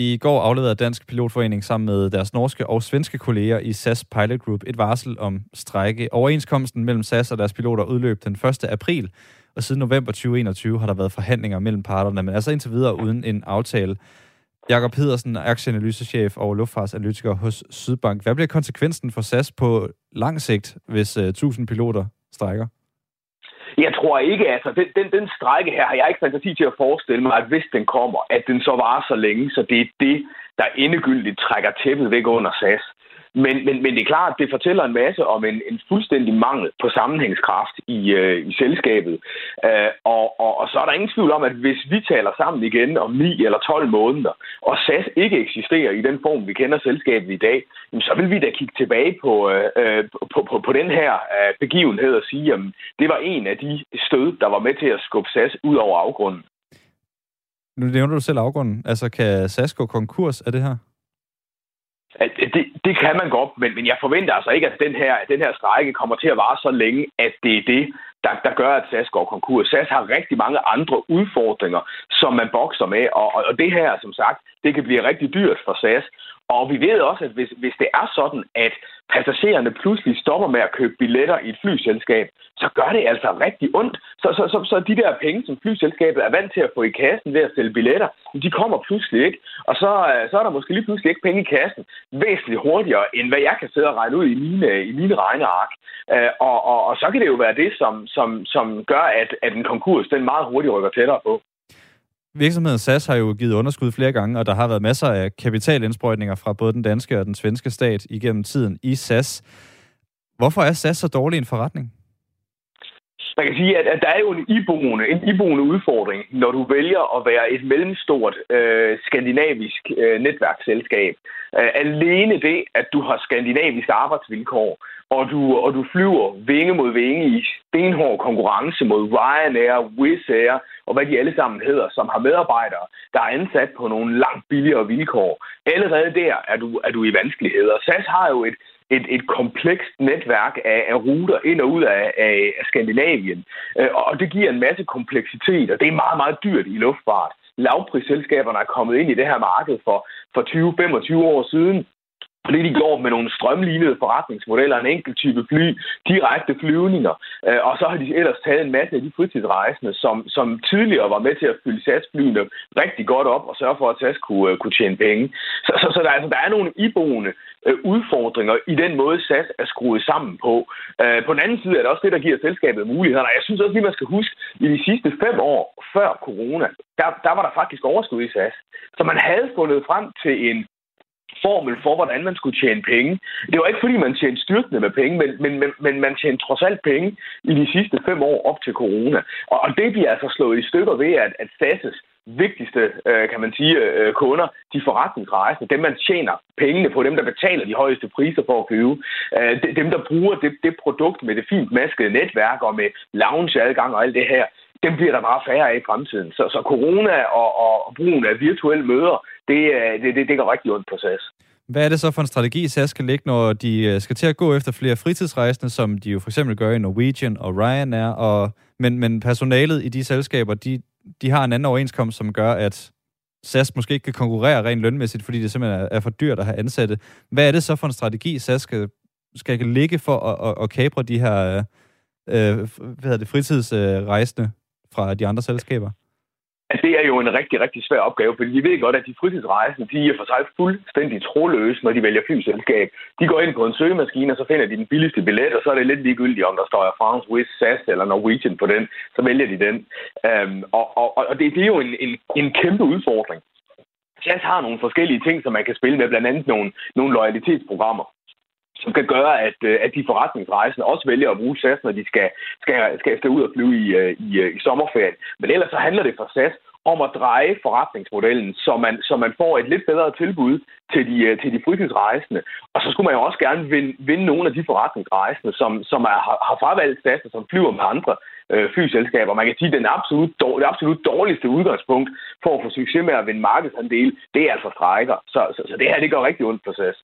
I går afleverede Dansk Pilotforening sammen med deres norske og svenske kolleger i SAS Pilot Group et varsel om strække. Overenskomsten mellem SAS og deres piloter udløb den 1. april, og siden november 2021 har der været forhandlinger mellem parterne, men altså indtil videre uden en aftale. Jakob Pedersen, aktieanalysechef og luftfartsanalytiker hos Sydbank. Hvad bliver konsekvensen for SAS på lang sigt, hvis øh, 1000 piloter strækker? Jeg tror ikke, altså den, den, den strække her har jeg ikke fantasi til at forestille mig, at hvis den kommer, at den så varer så længe, så det er det, der endegyldigt trækker tæppet væk under SAS. Men, men, men det er klart, at det fortæller en masse om en, en fuldstændig mangel på sammenhængskraft i, øh, i selskabet. Øh, og, og, og så er der ingen tvivl om, at hvis vi taler sammen igen om 9 eller 12 måneder, og SAS ikke eksisterer i den form, vi kender selskabet i dag, jamen, så vil vi da kigge tilbage på, øh, øh på, på, på den her øh, begivenhed og sige, at det var en af de stød, der var med til at skubbe SAS ud over afgrunden. Nu nævner du selv afgrunden. Altså, kan SAS gå konkurs af det her? Det, det kan man godt, men, men jeg forventer altså ikke, at den her, den her strække kommer til at vare så længe, at det er det, der, der gør, at SAS går konkurs. SAS har rigtig mange andre udfordringer, som man bokser med, og, og det her, som sagt, det kan blive rigtig dyrt for SAS. Og vi ved også, at hvis, hvis det er sådan, at passagererne pludselig stopper med at købe billetter i et flyselskab, så gør det altså rigtig ondt. Så, så, så, så de der penge, som flyselskabet er vant til at få i kassen ved at sælge billetter, de kommer pludselig ikke. Og så, øh, så er der måske lige pludselig ikke penge i kassen væsentligt hurtigere, end hvad jeg kan sidde og regne ud i mine, i mine regneark. Øh, og, og, og så kan det jo være det, som, som, som gør, at, at en konkurs den meget hurtigt rykker tættere på. Virksomheden SAS har jo givet underskud flere gange, og der har været masser af kapitalindsprøjtninger fra både den danske og den svenske stat igennem tiden i SAS. Hvorfor er SAS så dårlig en forretning? Man kan sige, at, at der er jo en iboende, en iboende udfordring, når du vælger at være et mellemstort øh, skandinavisk øh, netværksselskab. Øh, alene det, at du har skandinaviske arbejdsvilkår, og du, og du flyver vinge mod vinge i stenhård konkurrence mod Ryanair, Wizz Air og hvad de alle sammen hedder, som har medarbejdere, der er ansat på nogle langt billigere vilkår. Allerede der er du, er du i vanskeligheder. SAS har jo et, et, et komplekst netværk af, af ruter ind og ud af, af, af Skandinavien. Øh, og det giver en masse kompleksitet, og det er meget, meget dyrt i luftfart. Lavprisselskaberne er kommet ind i det her marked for, for 20-25 år siden, fordi de går med nogle strømlignede forretningsmodeller, en enkelt type fly, direkte flyvninger, øh, og så har de ellers taget en masse af de fritidsrejsende, som, som tidligere var med til at fylde satsflyene rigtig godt op og sørge for, at SAS kunne, øh, kunne tjene penge. Så, så, så der, altså, der er nogle iboende øh, Øh, udfordringer i den måde, SAS er skruet sammen på. Øh, på den anden side er det også det, der giver selskabet muligheder. Jeg synes også lige, man skal huske, i de sidste fem år før corona, der, der var der faktisk overskud i SAS. Så man havde fundet frem til en formel for, hvordan man skulle tjene penge. Det var ikke, fordi man tjente styrtende med penge, men, men, men, men man tjente trods alt penge i de sidste fem år op til corona. Og, og det bliver altså slået i stykker ved, at, at SAS' vigtigste, øh, kan man sige, øh, kunder, de forretningsrejsende, dem man tjener pengene på, dem der betaler de højeste priser for at købe, øh, dem der bruger det, det produkt med det fint maskede netværk og med loungeadgang og alt det her, dem bliver der bare færre af i fremtiden. Så, så corona og, og brugen af virtuelle møder, det, det, det, det går rigtig ondt på SAS. Hvad er det så for en strategi, SAS skal lægge, når de skal til at gå efter flere fritidsrejsende, som de jo for eksempel gør i Norwegian og Ryanair, og, men, men personalet i de selskaber, de, de har en anden overenskomst, som gør, at SAS måske ikke kan konkurrere rent lønmæssigt, fordi det simpelthen er, er for dyrt at have ansatte. Hvad er det så for en strategi, SAS skal, skal ligge for at, at, at kapre de her øh, øh hvad hedder det, fritidsrejsende fra de andre selskaber? At det er jo en rigtig, rigtig svær opgave, fordi vi ved godt, at de fritidsrejsende, de er for sig fuldstændig troløse, når de vælger flyselskab. De går ind på en søgemaskine, og så finder de den billigste billet, og så er det lidt ligegyldigt, om der står Air France, Wizz, SAS eller Norwegian på den. Så vælger de den. Øhm, og og, og det, det er jo en, en, en kæmpe udfordring. SAS har nogle forskellige ting, som man kan spille med, blandt andet nogle, nogle loyalitetsprogrammer som kan gøre, at, øh, at de forretningsrejsende også vælger at bruge SAS, når de skal, skal, skal, skal ud og flyve i, øh, i, øh, i sommerferien. Men ellers så handler det for SAS om at dreje forretningsmodellen, så man, så man får et lidt bedre tilbud til de, til de fritidsrejsende. Og så skulle man jo også gerne vinde, vinde nogle af de forretningsrejsende, som, som er, har, fravalgt SAS og som flyver med andre øh, flyselskaber. Man kan sige, at den absolut, det absolut dårligste udgangspunkt for at få succes med at vinde markedsandel, det er altså strækker. Så, så, så det her, det går rigtig ondt på SAS.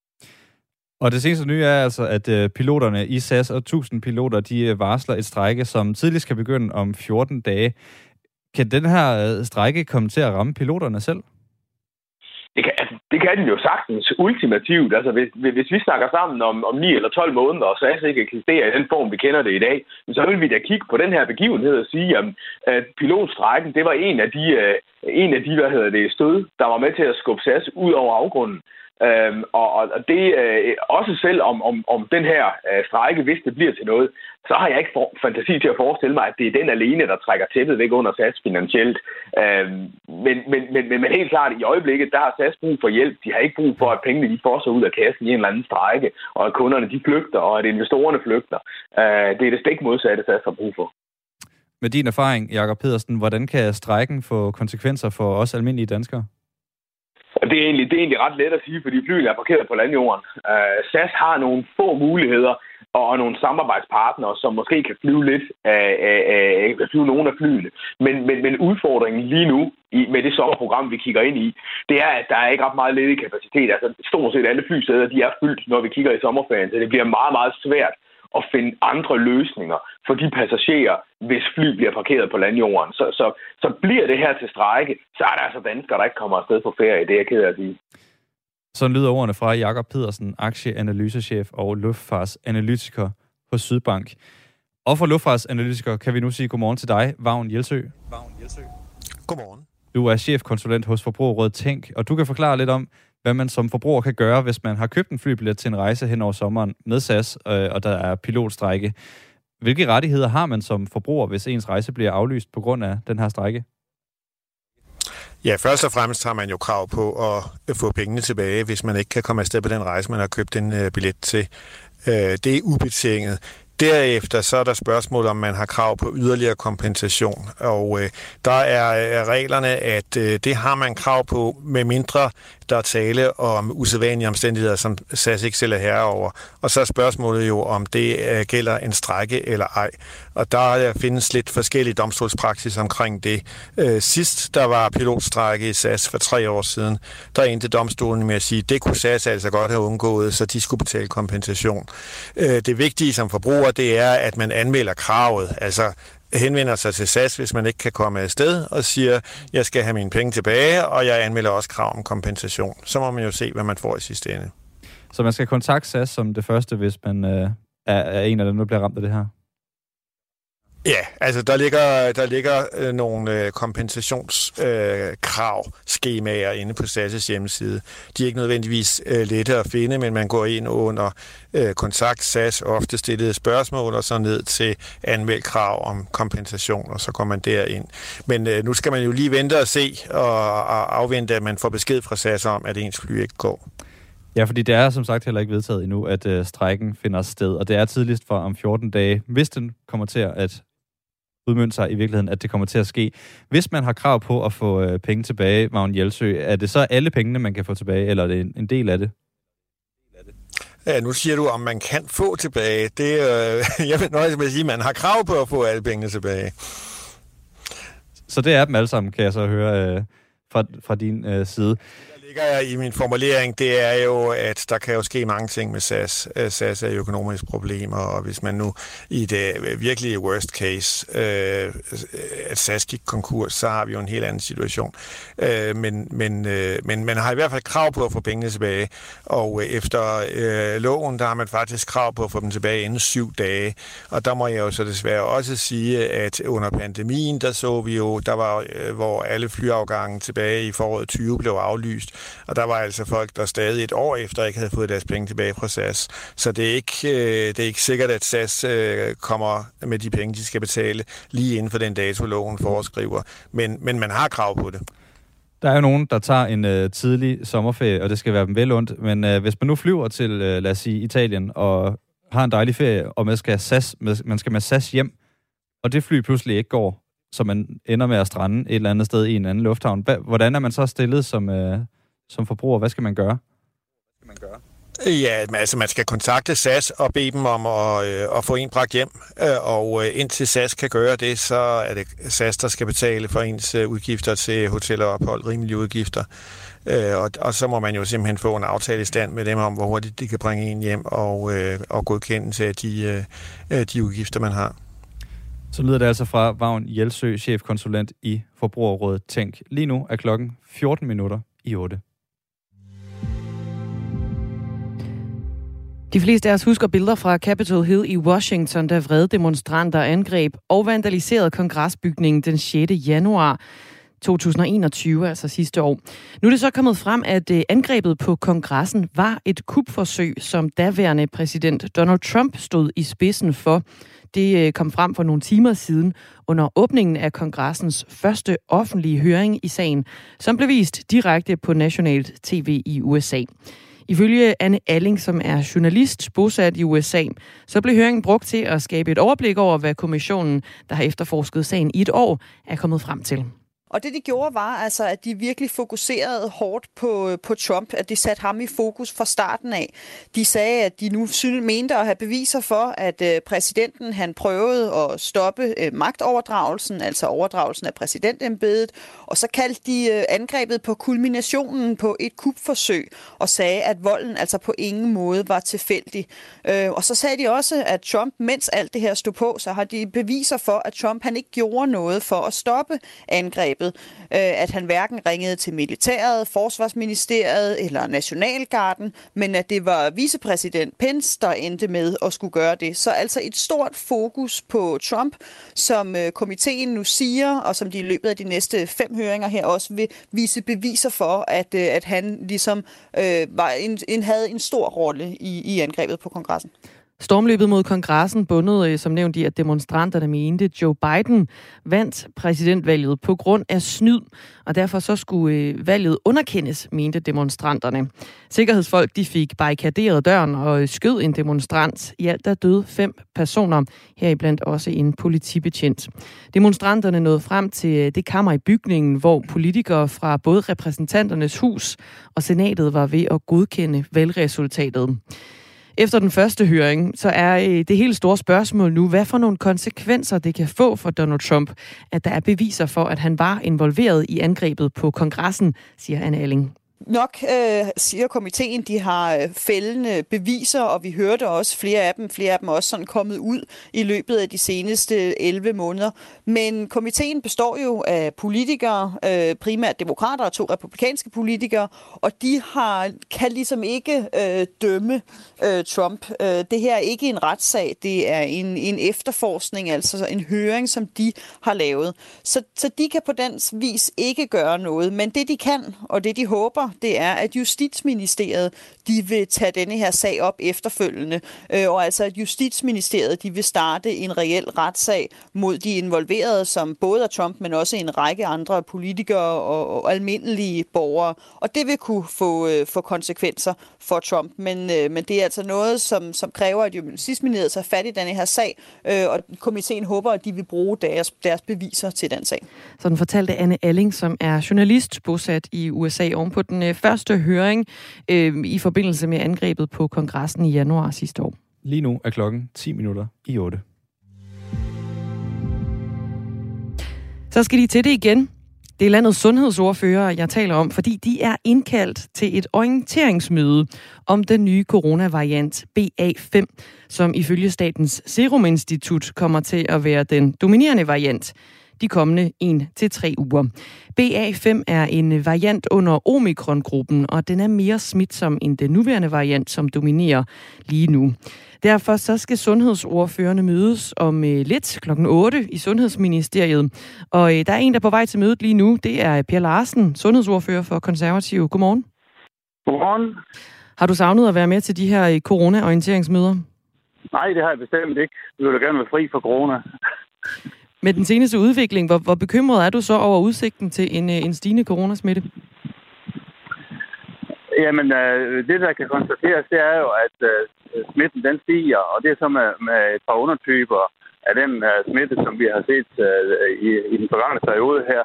Og det seneste nye er altså, at øh, piloterne i SAS og 1000 piloter, de øh, varsler et strække, som tidligst kan begynde om 14 dage. Kan den her øh, strække komme til at ramme piloterne selv? Det kan, altså, det kan den jo sagtens ultimativt. Altså, hvis, hvis vi snakker sammen om, om 9 eller 12 måneder, og SAS ikke eksisterer i den form, vi kender det i dag, så vil vi da kigge på den her begivenhed og sige, jamen, at pilotstrækken, det var en af de, øh, en af de hvad hedder det, stød, der var med til at skubbe SAS ud over afgrunden. Øhm, og, og det øh, også selv om, om, om den her øh, strække, hvis det bliver til noget, så har jeg ikke for, fantasi til at forestille mig, at det er den alene, der trækker tæppet væk under SAS finansielt. Øhm, men, men, men, men, men helt klart, i øjeblikket, der har SAS brug for hjælp. De har ikke brug for, at pengene de får sig ud af kassen i en eller anden strække, og at kunderne de flygter, og at investorerne flygter. Øh, det er det stik modsatte, SAS har brug for. Med din erfaring, Jakob Pedersen, hvordan kan strækken få konsekvenser for os almindelige danskere? Det er, egentlig, det er egentlig ret let at sige, fordi flyene er parkeret på landjorden. Uh, SAS har nogle få muligheder og, og nogle samarbejdspartnere, som måske kan flyve lidt af, af, af kan flyve nogle af flyene. Men, men, men udfordringen lige nu i, med det sommerprogram, vi kigger ind i, det er, at der er ikke ret meget ledig kapacitet. Altså stort set alle flysæder, de er fyldt, når vi kigger i sommerferien, så det bliver meget, meget svært at finde andre løsninger for de passagerer, hvis fly bliver parkeret på landjorden. Så, så, så bliver det her til strække, så er der altså danskere, der ikke kommer afsted på ferie. Det er jeg ked af at sige. Sådan lyder ordene fra Jakob Pedersen, aktieanalysechef og luftfartsanalytiker på Sydbank. Og for luftfartsanalytiker kan vi nu sige godmorgen til dig, Vagn Jelsø. Vagn Jelsø. Godmorgen. Du er chefkonsulent hos Forbrugerrådet Tænk, og du kan forklare lidt om, hvad man som forbruger kan gøre, hvis man har købt en flybillet til en rejse hen over sommeren med SAS, øh, og der er pilotstrække. Hvilke rettigheder har man som forbruger, hvis ens rejse bliver aflyst på grund af den her strække? Ja, først og fremmest har man jo krav på at øh, få pengene tilbage, hvis man ikke kan komme afsted på den rejse, man har købt en øh, billet til. Øh, det er ubetinget. Derefter så er der spørgsmål, om man har krav på yderligere kompensation, og øh, der er reglerne, at øh, det har man krav på, med mindre der er tale om usædvanlige omstændigheder, som SAS ikke selv er herre over. Og så er spørgsmålet jo, om det øh, gælder en strække eller ej. Og der øh, findes lidt forskellige domstolspraksis omkring det. Øh, sidst der var pilotstrække i SAS for tre år siden, der endte domstolen med at sige, at det kunne SAS altså godt have undgået, så de skulle betale kompensation. Øh, det vigtige som forbruger, det er, at man anmelder kravet. Altså henvender sig til SAS, hvis man ikke kan komme afsted, og siger, jeg skal have mine penge tilbage, og jeg anmelder også krav om kompensation. Så må man jo se, hvad man får i sidste ende. Så man skal kontakte SAS som det første, hvis man øh, er, er en af dem, der bliver ramt af det her? Ja, altså der ligger, der ligger øh, nogle øh, kompensationskrav, øh, skemaer inde på SAS' hjemmeside. De er ikke nødvendigvis øh, lette at finde, men man går ind under øh, kontakt SAS, ofte stillede spørgsmål, og så ned til anmeld krav om kompensation, og så går man derind. Men øh, nu skal man jo lige vente og se, og, og afvente, at man får besked fra SAS om, at ens fly ikke går. Ja, fordi det er som sagt heller ikke vedtaget endnu, at øh, strækken finder sted, og det er tidligst for om 14 dage, hvis den kommer til at udmønte sig i virkeligheden, at det kommer til at ske. Hvis man har krav på at få øh, penge tilbage, Magne Jelsø, er det så alle pengene, man kan få tilbage, eller er det en, en del af det? Ja, nu siger du, om man kan få tilbage. Det, øh, jeg vil nøjes med at sige, at man har krav på at få alle pengene tilbage. Så det er dem alle sammen, kan jeg så høre øh, fra, fra din øh, side ligger jeg i min formulering, det er jo, at der kan jo ske mange ting med SAS. Øh, SAS er jo økonomiske problemer, og hvis man nu i det virkelige worst case, øh, at SAS gik konkurs, så har vi jo en helt anden situation. Øh, men, men, øh, men man har i hvert fald krav på at få pengene tilbage, og øh, efter øh, loven, der har man faktisk krav på at få dem tilbage inden syv dage. Og der må jeg jo så desværre også sige, at under pandemien, der så vi jo, der var, øh, hvor alle flyafgange tilbage i foråret 20 blev aflyst, og der var altså folk, der stadig et år efter ikke havde fået deres penge tilbage fra SAS. Så det er ikke, øh, det er ikke sikkert, at SAS øh, kommer med de penge, de skal betale lige inden for den dato, loven foreskriver. Men, men man har krav på det. Der er jo nogen, der tager en øh, tidlig sommerferie, og det skal være dem vel ondt. Men øh, hvis man nu flyver til, øh, lad os sige, Italien, og har en dejlig ferie, og man skal, SAS, man skal med SAS hjem, og det fly pludselig ikke går, så man ender med at strande et eller andet sted i en anden lufthavn. Hvordan er man så stillet som, øh, som forbruger? Hvad skal man gøre? Hvad skal man gøre? Ja, altså man skal kontakte SAS og bede dem om at, øh, at få en bragt hjem, øh, og øh, indtil SAS kan gøre det, så er det SAS, der skal betale for ens udgifter til hotel og ophold, rimelige udgifter. Og, og så må man jo simpelthen få en aftale i stand med dem om, hvor hurtigt de kan bringe en hjem og, og godkende af de, de udgifter, man har. Så lyder det altså fra Vagn Jelsø, chefkonsulent i Forbrugerrådet Tænk. Lige nu er klokken 14 minutter i 8. De fleste af os husker billeder fra Capitol Hill i Washington, da vrede demonstranter angreb og vandaliserede kongresbygningen den 6. januar 2021, altså sidste år. Nu er det så kommet frem, at øh, angrebet på kongressen var et kupforsøg, som daværende præsident Donald Trump stod i spidsen for. Det øh, kom frem for nogle timer siden under åbningen af kongressens første offentlige høring i sagen, som blev vist direkte på nationalt tv i USA. Ifølge Anne Alling, som er journalist bosat i USA, så blev høringen brugt til at skabe et overblik over, hvad kommissionen, der har efterforsket sagen i et år, er kommet frem til. Og det, de gjorde, var altså, at de virkelig fokuserede hårdt på, på Trump, at de satte ham i fokus fra starten af. De sagde, at de nu synes, mente at have beviser for, at øh, præsidenten han prøvede at stoppe øh, magtoverdragelsen, altså overdragelsen af præsidentembedet, og så kaldte de øh, angrebet på kulminationen på et kupforsøg, og sagde, at volden altså på ingen måde var tilfældig. Øh, og så sagde de også, at Trump, mens alt det her stod på, så har de beviser for, at Trump han ikke gjorde noget for at stoppe angrebet angrebet, øh, at han hverken ringede til militæret, forsvarsministeriet eller nationalgarden, men at det var vicepræsident Pence, der endte med at skulle gøre det. Så altså et stort fokus på Trump, som øh, komiteen nu siger, og som de i løbet af de næste fem høringer her også vil vise beviser for, at, øh, at han ligesom øh, var en, en, havde en stor rolle i, i angrebet på kongressen. Stormløbet mod kongressen bundet, øh, som nævnt i, at demonstranterne mente, at Joe Biden vandt præsidentvalget på grund af snyd, og derfor så skulle øh, valget underkendes, mente demonstranterne. Sikkerhedsfolk de fik barrikaderet døren og øh, skød en demonstrant. I alt der døde fem personer, heriblandt også en politibetjent. Demonstranterne nåede frem til det kammer i bygningen, hvor politikere fra både repræsentanternes hus og senatet var ved at godkende valgresultatet. Efter den første høring, så er øh, det helt store spørgsmål nu, hvad for nogle konsekvenser det kan få for Donald Trump, at der er beviser for, at han var involveret i angrebet på kongressen, siger Anne Alling. Nok, øh, siger komiteen, de har øh, fældende beviser, og vi hørte også flere af dem, flere af dem også sådan kommet ud i løbet af de seneste 11 måneder. Men komiteen består jo af politikere, øh, primært demokrater og to republikanske politikere, og de har kan ligesom ikke øh, dømme øh, Trump. Øh, det her er ikke en retssag, det er en, en efterforskning, altså en høring, som de har lavet. Så, så de kan på den vis ikke gøre noget, men det de kan, og det de håber, håber, det er, at Justitsministeriet de vil tage denne her sag op efterfølgende, øh, og altså at Justitsministeriet de vil starte en reel retssag mod de involverede, som både er Trump, men også en række andre politikere og, og almindelige borgere. Og det vil kunne få, øh, få konsekvenser for Trump, men, øh, men det er altså noget, som, som kræver, at Justitsministeriet tager fat i denne her sag, øh, og komiteen håber, at de vil bruge deres, deres beviser til den sag. Sådan fortalte Anne Alling, som er journalist bosat i USA ovenpå den den øh, første høring øh, i forbindelse med angrebet på kongressen i januar sidste år. Lige nu er klokken 10 minutter i 8. Så skal de til det igen. Det er landets sundhedsordfører, jeg taler om, fordi de er indkaldt til et orienteringsmøde om den nye coronavariant BA5, som ifølge Statens Serum Institut kommer til at være den dominerende variant de kommende 1-3 uger. BA5 er en variant under omikron-gruppen, og den er mere smitsom end den nuværende variant, som dominerer lige nu. Derfor så skal sundhedsordførende mødes om øh, lidt kl. 8 i Sundhedsministeriet. Og øh, der er en, der er på vej til mødet lige nu. Det er Per Larsen, sundhedsordfører for Konservativ. Godmorgen. Godmorgen. Har du savnet at være med til de her øh, corona-orienteringsmøder? Nej, det har jeg bestemt ikke. Vi vil da gerne være fri for corona. Med den seneste udvikling, hvor, hvor bekymret er du så over udsigten til en, øh, en stigende coronasmitte? Jamen, øh, det der kan konstateres, det er jo, at øh, smitten den stiger, og det er så med, med et par undertyper af den øh, smitte, som vi har set øh, i, i den forgangne periode her.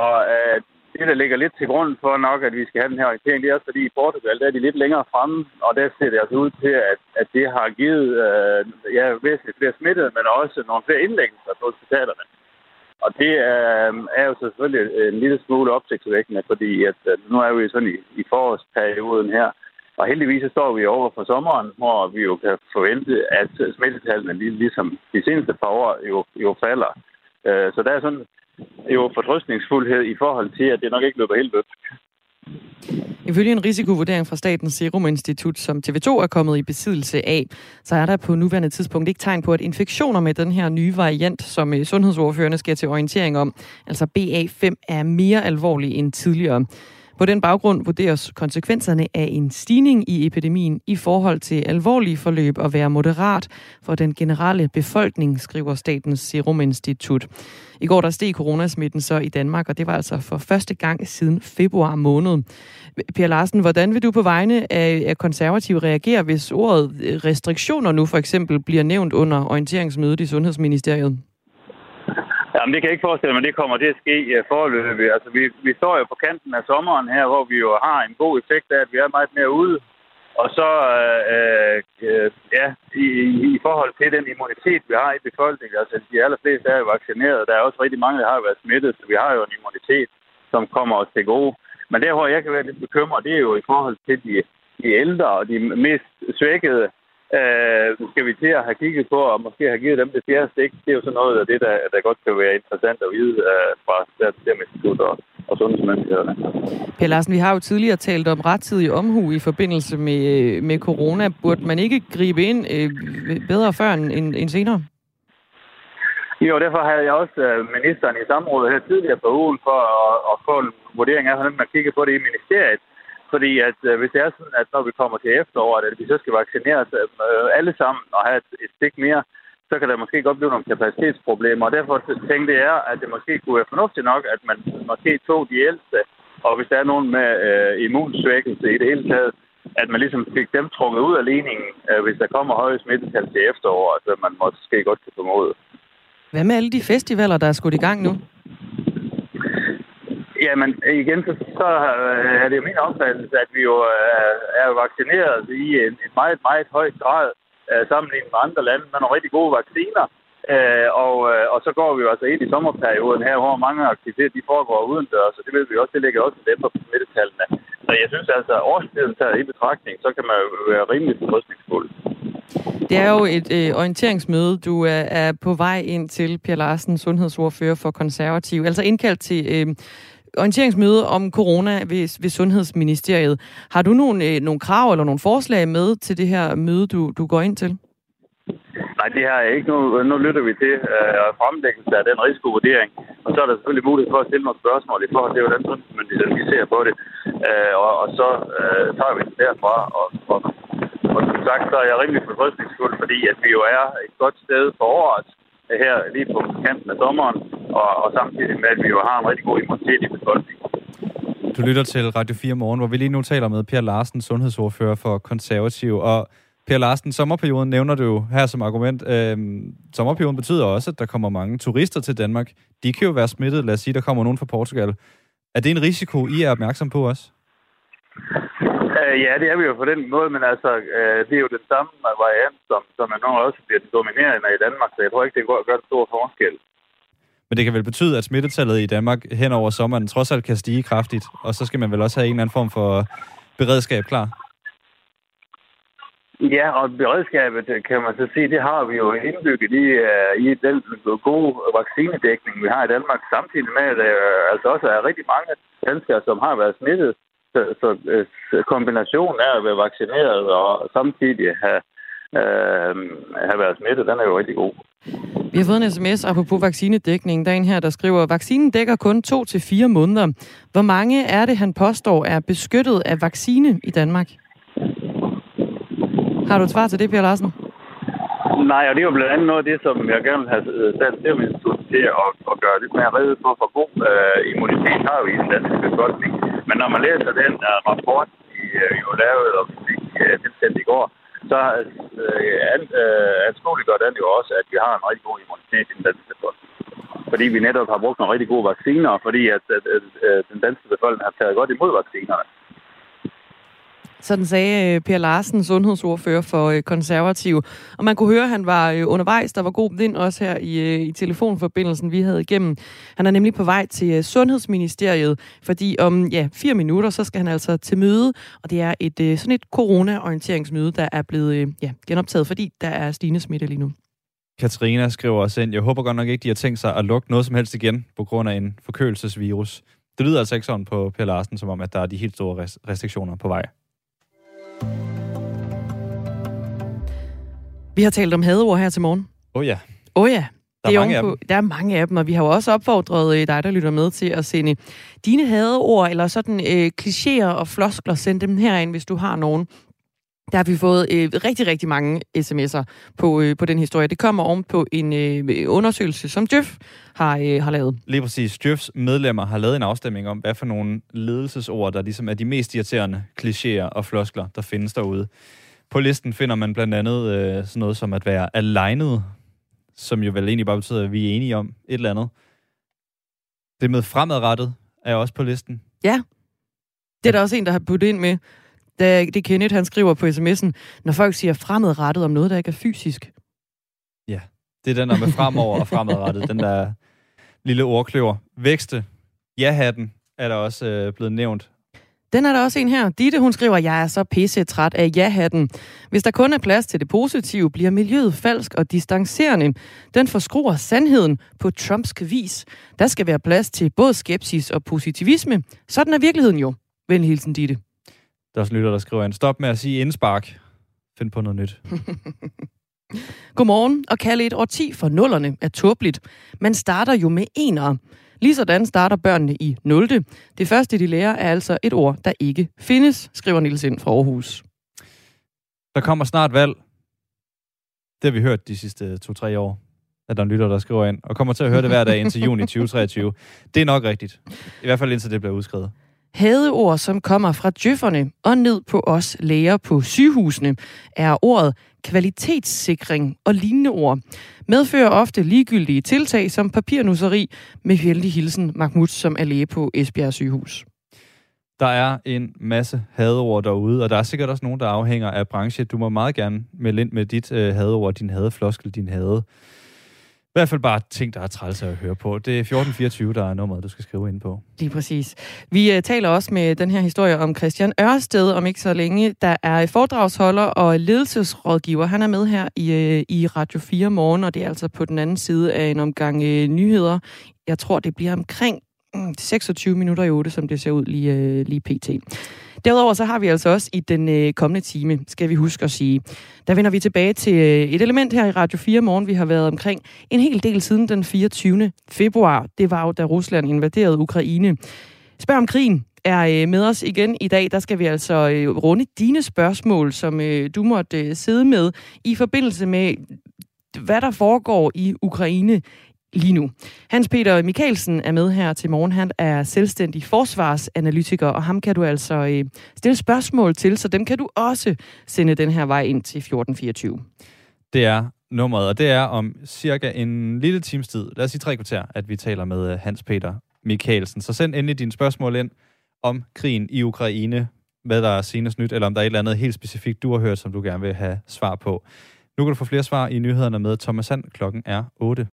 Og øh, det, der ligger lidt til grund for nok, at vi skal have den her orientering, det er også fordi i Portugal, der er de lidt længere fremme, og der ser det altså ud til, at, at det har givet øh, ja, væsentligt flere smittede, men også nogle flere indlæggelser på hospitalerne. Og det er, er jo selvfølgelig en lille smule opsigtsvækkende, fordi at, at nu er vi sådan i, i forårsperioden her, og heldigvis så står vi over for sommeren, hvor vi jo kan forvente, at smittetallene ligesom de seneste par år jo, jo falder. Øh, så der er sådan jo fortrøstningsfuldhed i forhold til, at det nok ikke løber helt løbsk. Ifølge en risikovurdering fra Statens Serum Institut, som TV2 er kommet i besiddelse af, så er der på nuværende tidspunkt ikke tegn på, at infektioner med den her nye variant, som øh, sundhedsordførende skal til orientering om, altså BA5, er mere alvorlig end tidligere. På den baggrund vurderes konsekvenserne af en stigning i epidemien i forhold til alvorlige forløb at være moderat for den generelle befolkning, skriver Statens Serum Institut. I går der steg coronasmitten så i Danmark, og det var altså for første gang siden februar måned. Per Larsen, hvordan vil du på vegne af konservative reagere, hvis ordet restriktioner nu for eksempel bliver nævnt under orienteringsmødet i Sundhedsministeriet? Jamen, det kan jeg ikke forestille mig, det kommer til at ske forløbig. Altså, vi, vi står jo på kanten af sommeren her, hvor vi jo har en god effekt af, at vi er meget mere ude. Og så, øh, øh, ja, i, i forhold til den immunitet, vi har i befolkningen, altså de allerfleste er jo vaccineret, der er også rigtig mange, der har været smittet, så vi har jo en immunitet, som kommer os til gode. Men der, hvor jeg kan være lidt bekymret, det er jo i forhold til de, de ældre og de mest svækkede, øh, skal vi til at have kigget på, og måske have givet dem det fjerde stik. Det er jo sådan noget af det, der, der godt kan være interessant at vide øh, fra Statens og, og sundhedsmyndighederne. Per Larsen, vi har jo tidligere talt om rettidig omhu i forbindelse med, med corona. Burde man ikke gribe ind øh, bedre før end, end, end senere? Jo, derfor havde jeg også øh, ministeren i samrådet her tidligere på ugen for at, at få en vurdering af, hvordan man kigger på det i ministeriet. Fordi at øh, hvis det er sådan, at når vi kommer til efteråret, at vi så skal vaccineres øh, alle sammen og have et, et stik mere, så kan der måske godt blive nogle kapacitetsproblemer. Og derfor tænkte jeg, at det måske kunne være fornuftigt nok, at man måske tog de ældste, og hvis der er nogen med øh, immunsvækkelse i det hele taget, at man ligesom fik dem trukket ud af ligningen, øh, hvis der kommer høje smittetal til efteråret, så man måske godt kan formode. Hvad med alle de festivaler, der er skudt i gang nu? Jamen, igen, så, så øh, er det jo min opfattelse, at vi jo er, er vaccineret i en, en meget, meget høj grad øh, sammenlignet med andre lande med nogle rigtig gode vacciner. Øh, og, og så går vi jo altså ind i sommerperioden her, hvor mange aktiviteter de foregår udendørs, så det ved vi også, det ligger også lidt på smittetallene. Så jeg synes altså, at årstiden taget i betragtning, så kan man jo være rimelig fortrøstningsfuld. Det er jo et øh, orienteringsmøde, du er, er på vej ind til, Pia Larsen, sundhedsordfører for konservativ. Altså indkaldt til øh, orienteringsmøde om corona ved, ved Sundhedsministeriet. Har du nogle, øh, nogle krav eller nogle forslag med til det her møde, du, du går ind til? Nej, det her er ikke nu. Nu lytter vi til øh, fremlæggelse af den risikovurdering. Og så er der selvfølgelig mulighed for at stille nogle spørgsmål i forhold til, hvordan sundhedsmyndigheden vi ser på det. Øh, og, og så øh, tager vi det derfra. Og, og, og som sagt, så er jeg rimelig fortrøstningsfuld, fordi at vi jo er et godt sted for året her lige på kanten af sommeren, og, og samtidig med, at vi jo har en rigtig god immunitet i befolkningen. Du lytter til Radio 4 Morgen, hvor vi lige nu taler med Per Larsen, sundhedsordfører for Konservativ. Og Per Larsen, sommerperioden nævner du her som argument. Øhm, sommerperioden betyder også, at der kommer mange turister til Danmark. De kan jo være smittet. Lad os sige, der kommer nogen fra Portugal. Er det en risiko, I er opmærksom på også? Uh, ja, det er vi jo på den måde, men altså, uh, det er jo den samme variant, som, som er nok også bliver dominerende i Danmark, så jeg tror ikke, det gør, gør en stor forskel. Men det kan vel betyde, at smittetallet i Danmark hen over sommeren trods alt kan stige kraftigt, og så skal man vel også have en eller anden form for beredskab klar? Ja, og beredskabet, kan man så sige, det har vi jo indbygget i, uh, i den gode vaccinedækning, vi har i Danmark, samtidig med, at der uh, altså også er rigtig mange danskere, som har været smittet. Så, så uh, kombinationen af at være vaccineret og samtidig have, uh, have været smittet, den er jo rigtig god. Vi har fået en sms apropos vaccinedækning. Der er en her, der skriver, vaccinen dækker kun 2 til fire måneder. Hvor mange er det, han påstår er beskyttet af vaccine i Danmark? Har du et svar til det, Per Larsen? Nej, og det er jo blandt andet noget af det, som jeg gerne vil have sat Serum Institut til at, at gøre lidt mere redde på, for god uh, immunitet har vi i den danske befolkning. Men når man læser den uh, rapport, de uh, jo lavede og fik uh, tilsendt i går, så uh, anskueliggør den jo også, at vi har en rigtig god immunitet i den danske befolkning. Fordi vi netop har brugt nogle rigtig gode vacciner, og fordi at, at, at, at den danske befolkning har taget godt imod vaccinerne. Sådan sagde øh, Per Larsen, sundhedsordfører for øh, konservative. konservativ. Og man kunne høre, at han var øh, undervejs. Der var god vind også her i, i telefonforbindelsen, vi havde igennem. Han er nemlig på vej til Sundhedsministeriet, fordi om ja, fire minutter, så skal han altså til møde. Og det er et sådan et corona-orienteringsmøde, der er blevet ja, genoptaget, fordi der er stigende smitte lige nu. Katrina skriver også ind, jeg håber godt nok ikke, de har tænkt sig at lukke noget som helst igen på grund af en forkølelsesvirus. Det lyder altså ikke sådan på Per Larsen, som om, at der er de helt store restriktioner på vej. Vi har talt om hadeord her til morgen. Åh oh ja. Åh oh ja. Der er, mange af dem. Der er mange af dem, og vi har jo også opfordret øh, dig, der lytter med, til at sende dine hadeord, eller sådan øh, klichéer og floskler, send dem herind, hvis du har nogen. Der har vi fået øh, rigtig, rigtig mange sms'er på, øh, på den historie. Det kommer om på en øh, undersøgelse, som Djøf har, øh, har lavet. Lige præcis. Djøfs medlemmer har lavet en afstemning om, hvad for nogle ledelsesord, der ligesom er de mest irriterende klichéer og floskler, der findes derude. På listen finder man blandt andet øh, sådan noget som at være alignet, som jo vel egentlig bare betyder, at vi er enige om et eller andet. Det med fremadrettet er også på listen. Ja. Det er der også en, der har puttet ind med. Da, det er Kenneth, han skriver på sms'en, når folk siger fremadrettet om noget, der ikke er fysisk. Ja, det er den der med fremover og fremadrettet, den der lille ordkløver. Vækste, ja-hatten er der også øh, blevet nævnt. Den er der også en her. Ditte, hun skriver, jeg er så pisse træt af ja-hatten. Hvis der kun er plads til det positive, bliver miljøet falsk og distancerende. Den forskruer sandheden på Trumps vis. Der skal være plads til både skepsis og positivisme. Sådan er virkeligheden jo. Venlig hilsen, Ditte. Der er også lytter, der skriver en stop med at sige indspark. Find på noget nyt. Godmorgen. Og kalde et årti for nullerne er tåbeligt. Man starter jo med enere. Ligesådan starter børnene i 0. Det første, de lærer, er altså et ord, der ikke findes, skriver Niels ind fra Aarhus. Der kommer snart valg. Det har vi hørt de sidste to-tre år, at der er en lytter, der skriver ind, og kommer til at høre det hver dag indtil juni 2023. Det er nok rigtigt. I hvert fald indtil det bliver udskrevet. Hadeord, som kommer fra djøfferne og ned på os læger på sygehusene, er ordet kvalitetssikring og lignende ord. Medfører ofte ligegyldige tiltag som papirnusseri med heldig hilsen Mahmoud, som er læge på Esbjerg sygehus. Der er en masse hadeord derude, og der er sikkert også nogen, der afhænger af branche. Du må meget gerne melde ind med dit øh, hadeord, din hadefloskel, din hade i hvert fald bare ting, der er træls at høre på. Det er 1424, der er nummeret, du skal skrive ind på. Lige præcis. Vi uh, taler også med den her historie om Christian Ørsted om ikke så længe, der er foredragsholder og ledelsesrådgiver. Han er med her i, uh, i Radio 4 morgen, og det er altså på den anden side af en omgang uh, nyheder. Jeg tror, det bliver omkring mm, 26 minutter i 8, som det ser ud lige, uh, lige pt. Derudover så har vi altså også i den øh, kommende time, skal vi huske at sige, der vender vi tilbage til øh, et element her i Radio 4 morgen. Vi har været omkring en hel del siden den 24. februar. Det var jo, da Rusland invaderede Ukraine. Spørg om krigen er øh, med os igen i dag. Der skal vi altså øh, runde dine spørgsmål, som øh, du måtte øh, sidde med i forbindelse med, hvad der foregår i Ukraine lige nu. Hans Peter Mikkelsen er med her til morgen. Han er selvstændig forsvarsanalytiker, og ham kan du altså øh, stille spørgsmål til, så dem kan du også sende den her vej ind til 1424. Det er nummeret, og det er om cirka en lille times tid, lad os sige tre kvarter, at vi taler med øh, Hans Peter Mikkelsen. Så send endelig dine spørgsmål ind om krigen i Ukraine, hvad der er senest nyt, eller om der er et eller andet helt specifikt, du har hørt, som du gerne vil have svar på. Nu kan du få flere svar i nyhederne med Thomas Sand. Klokken er 8.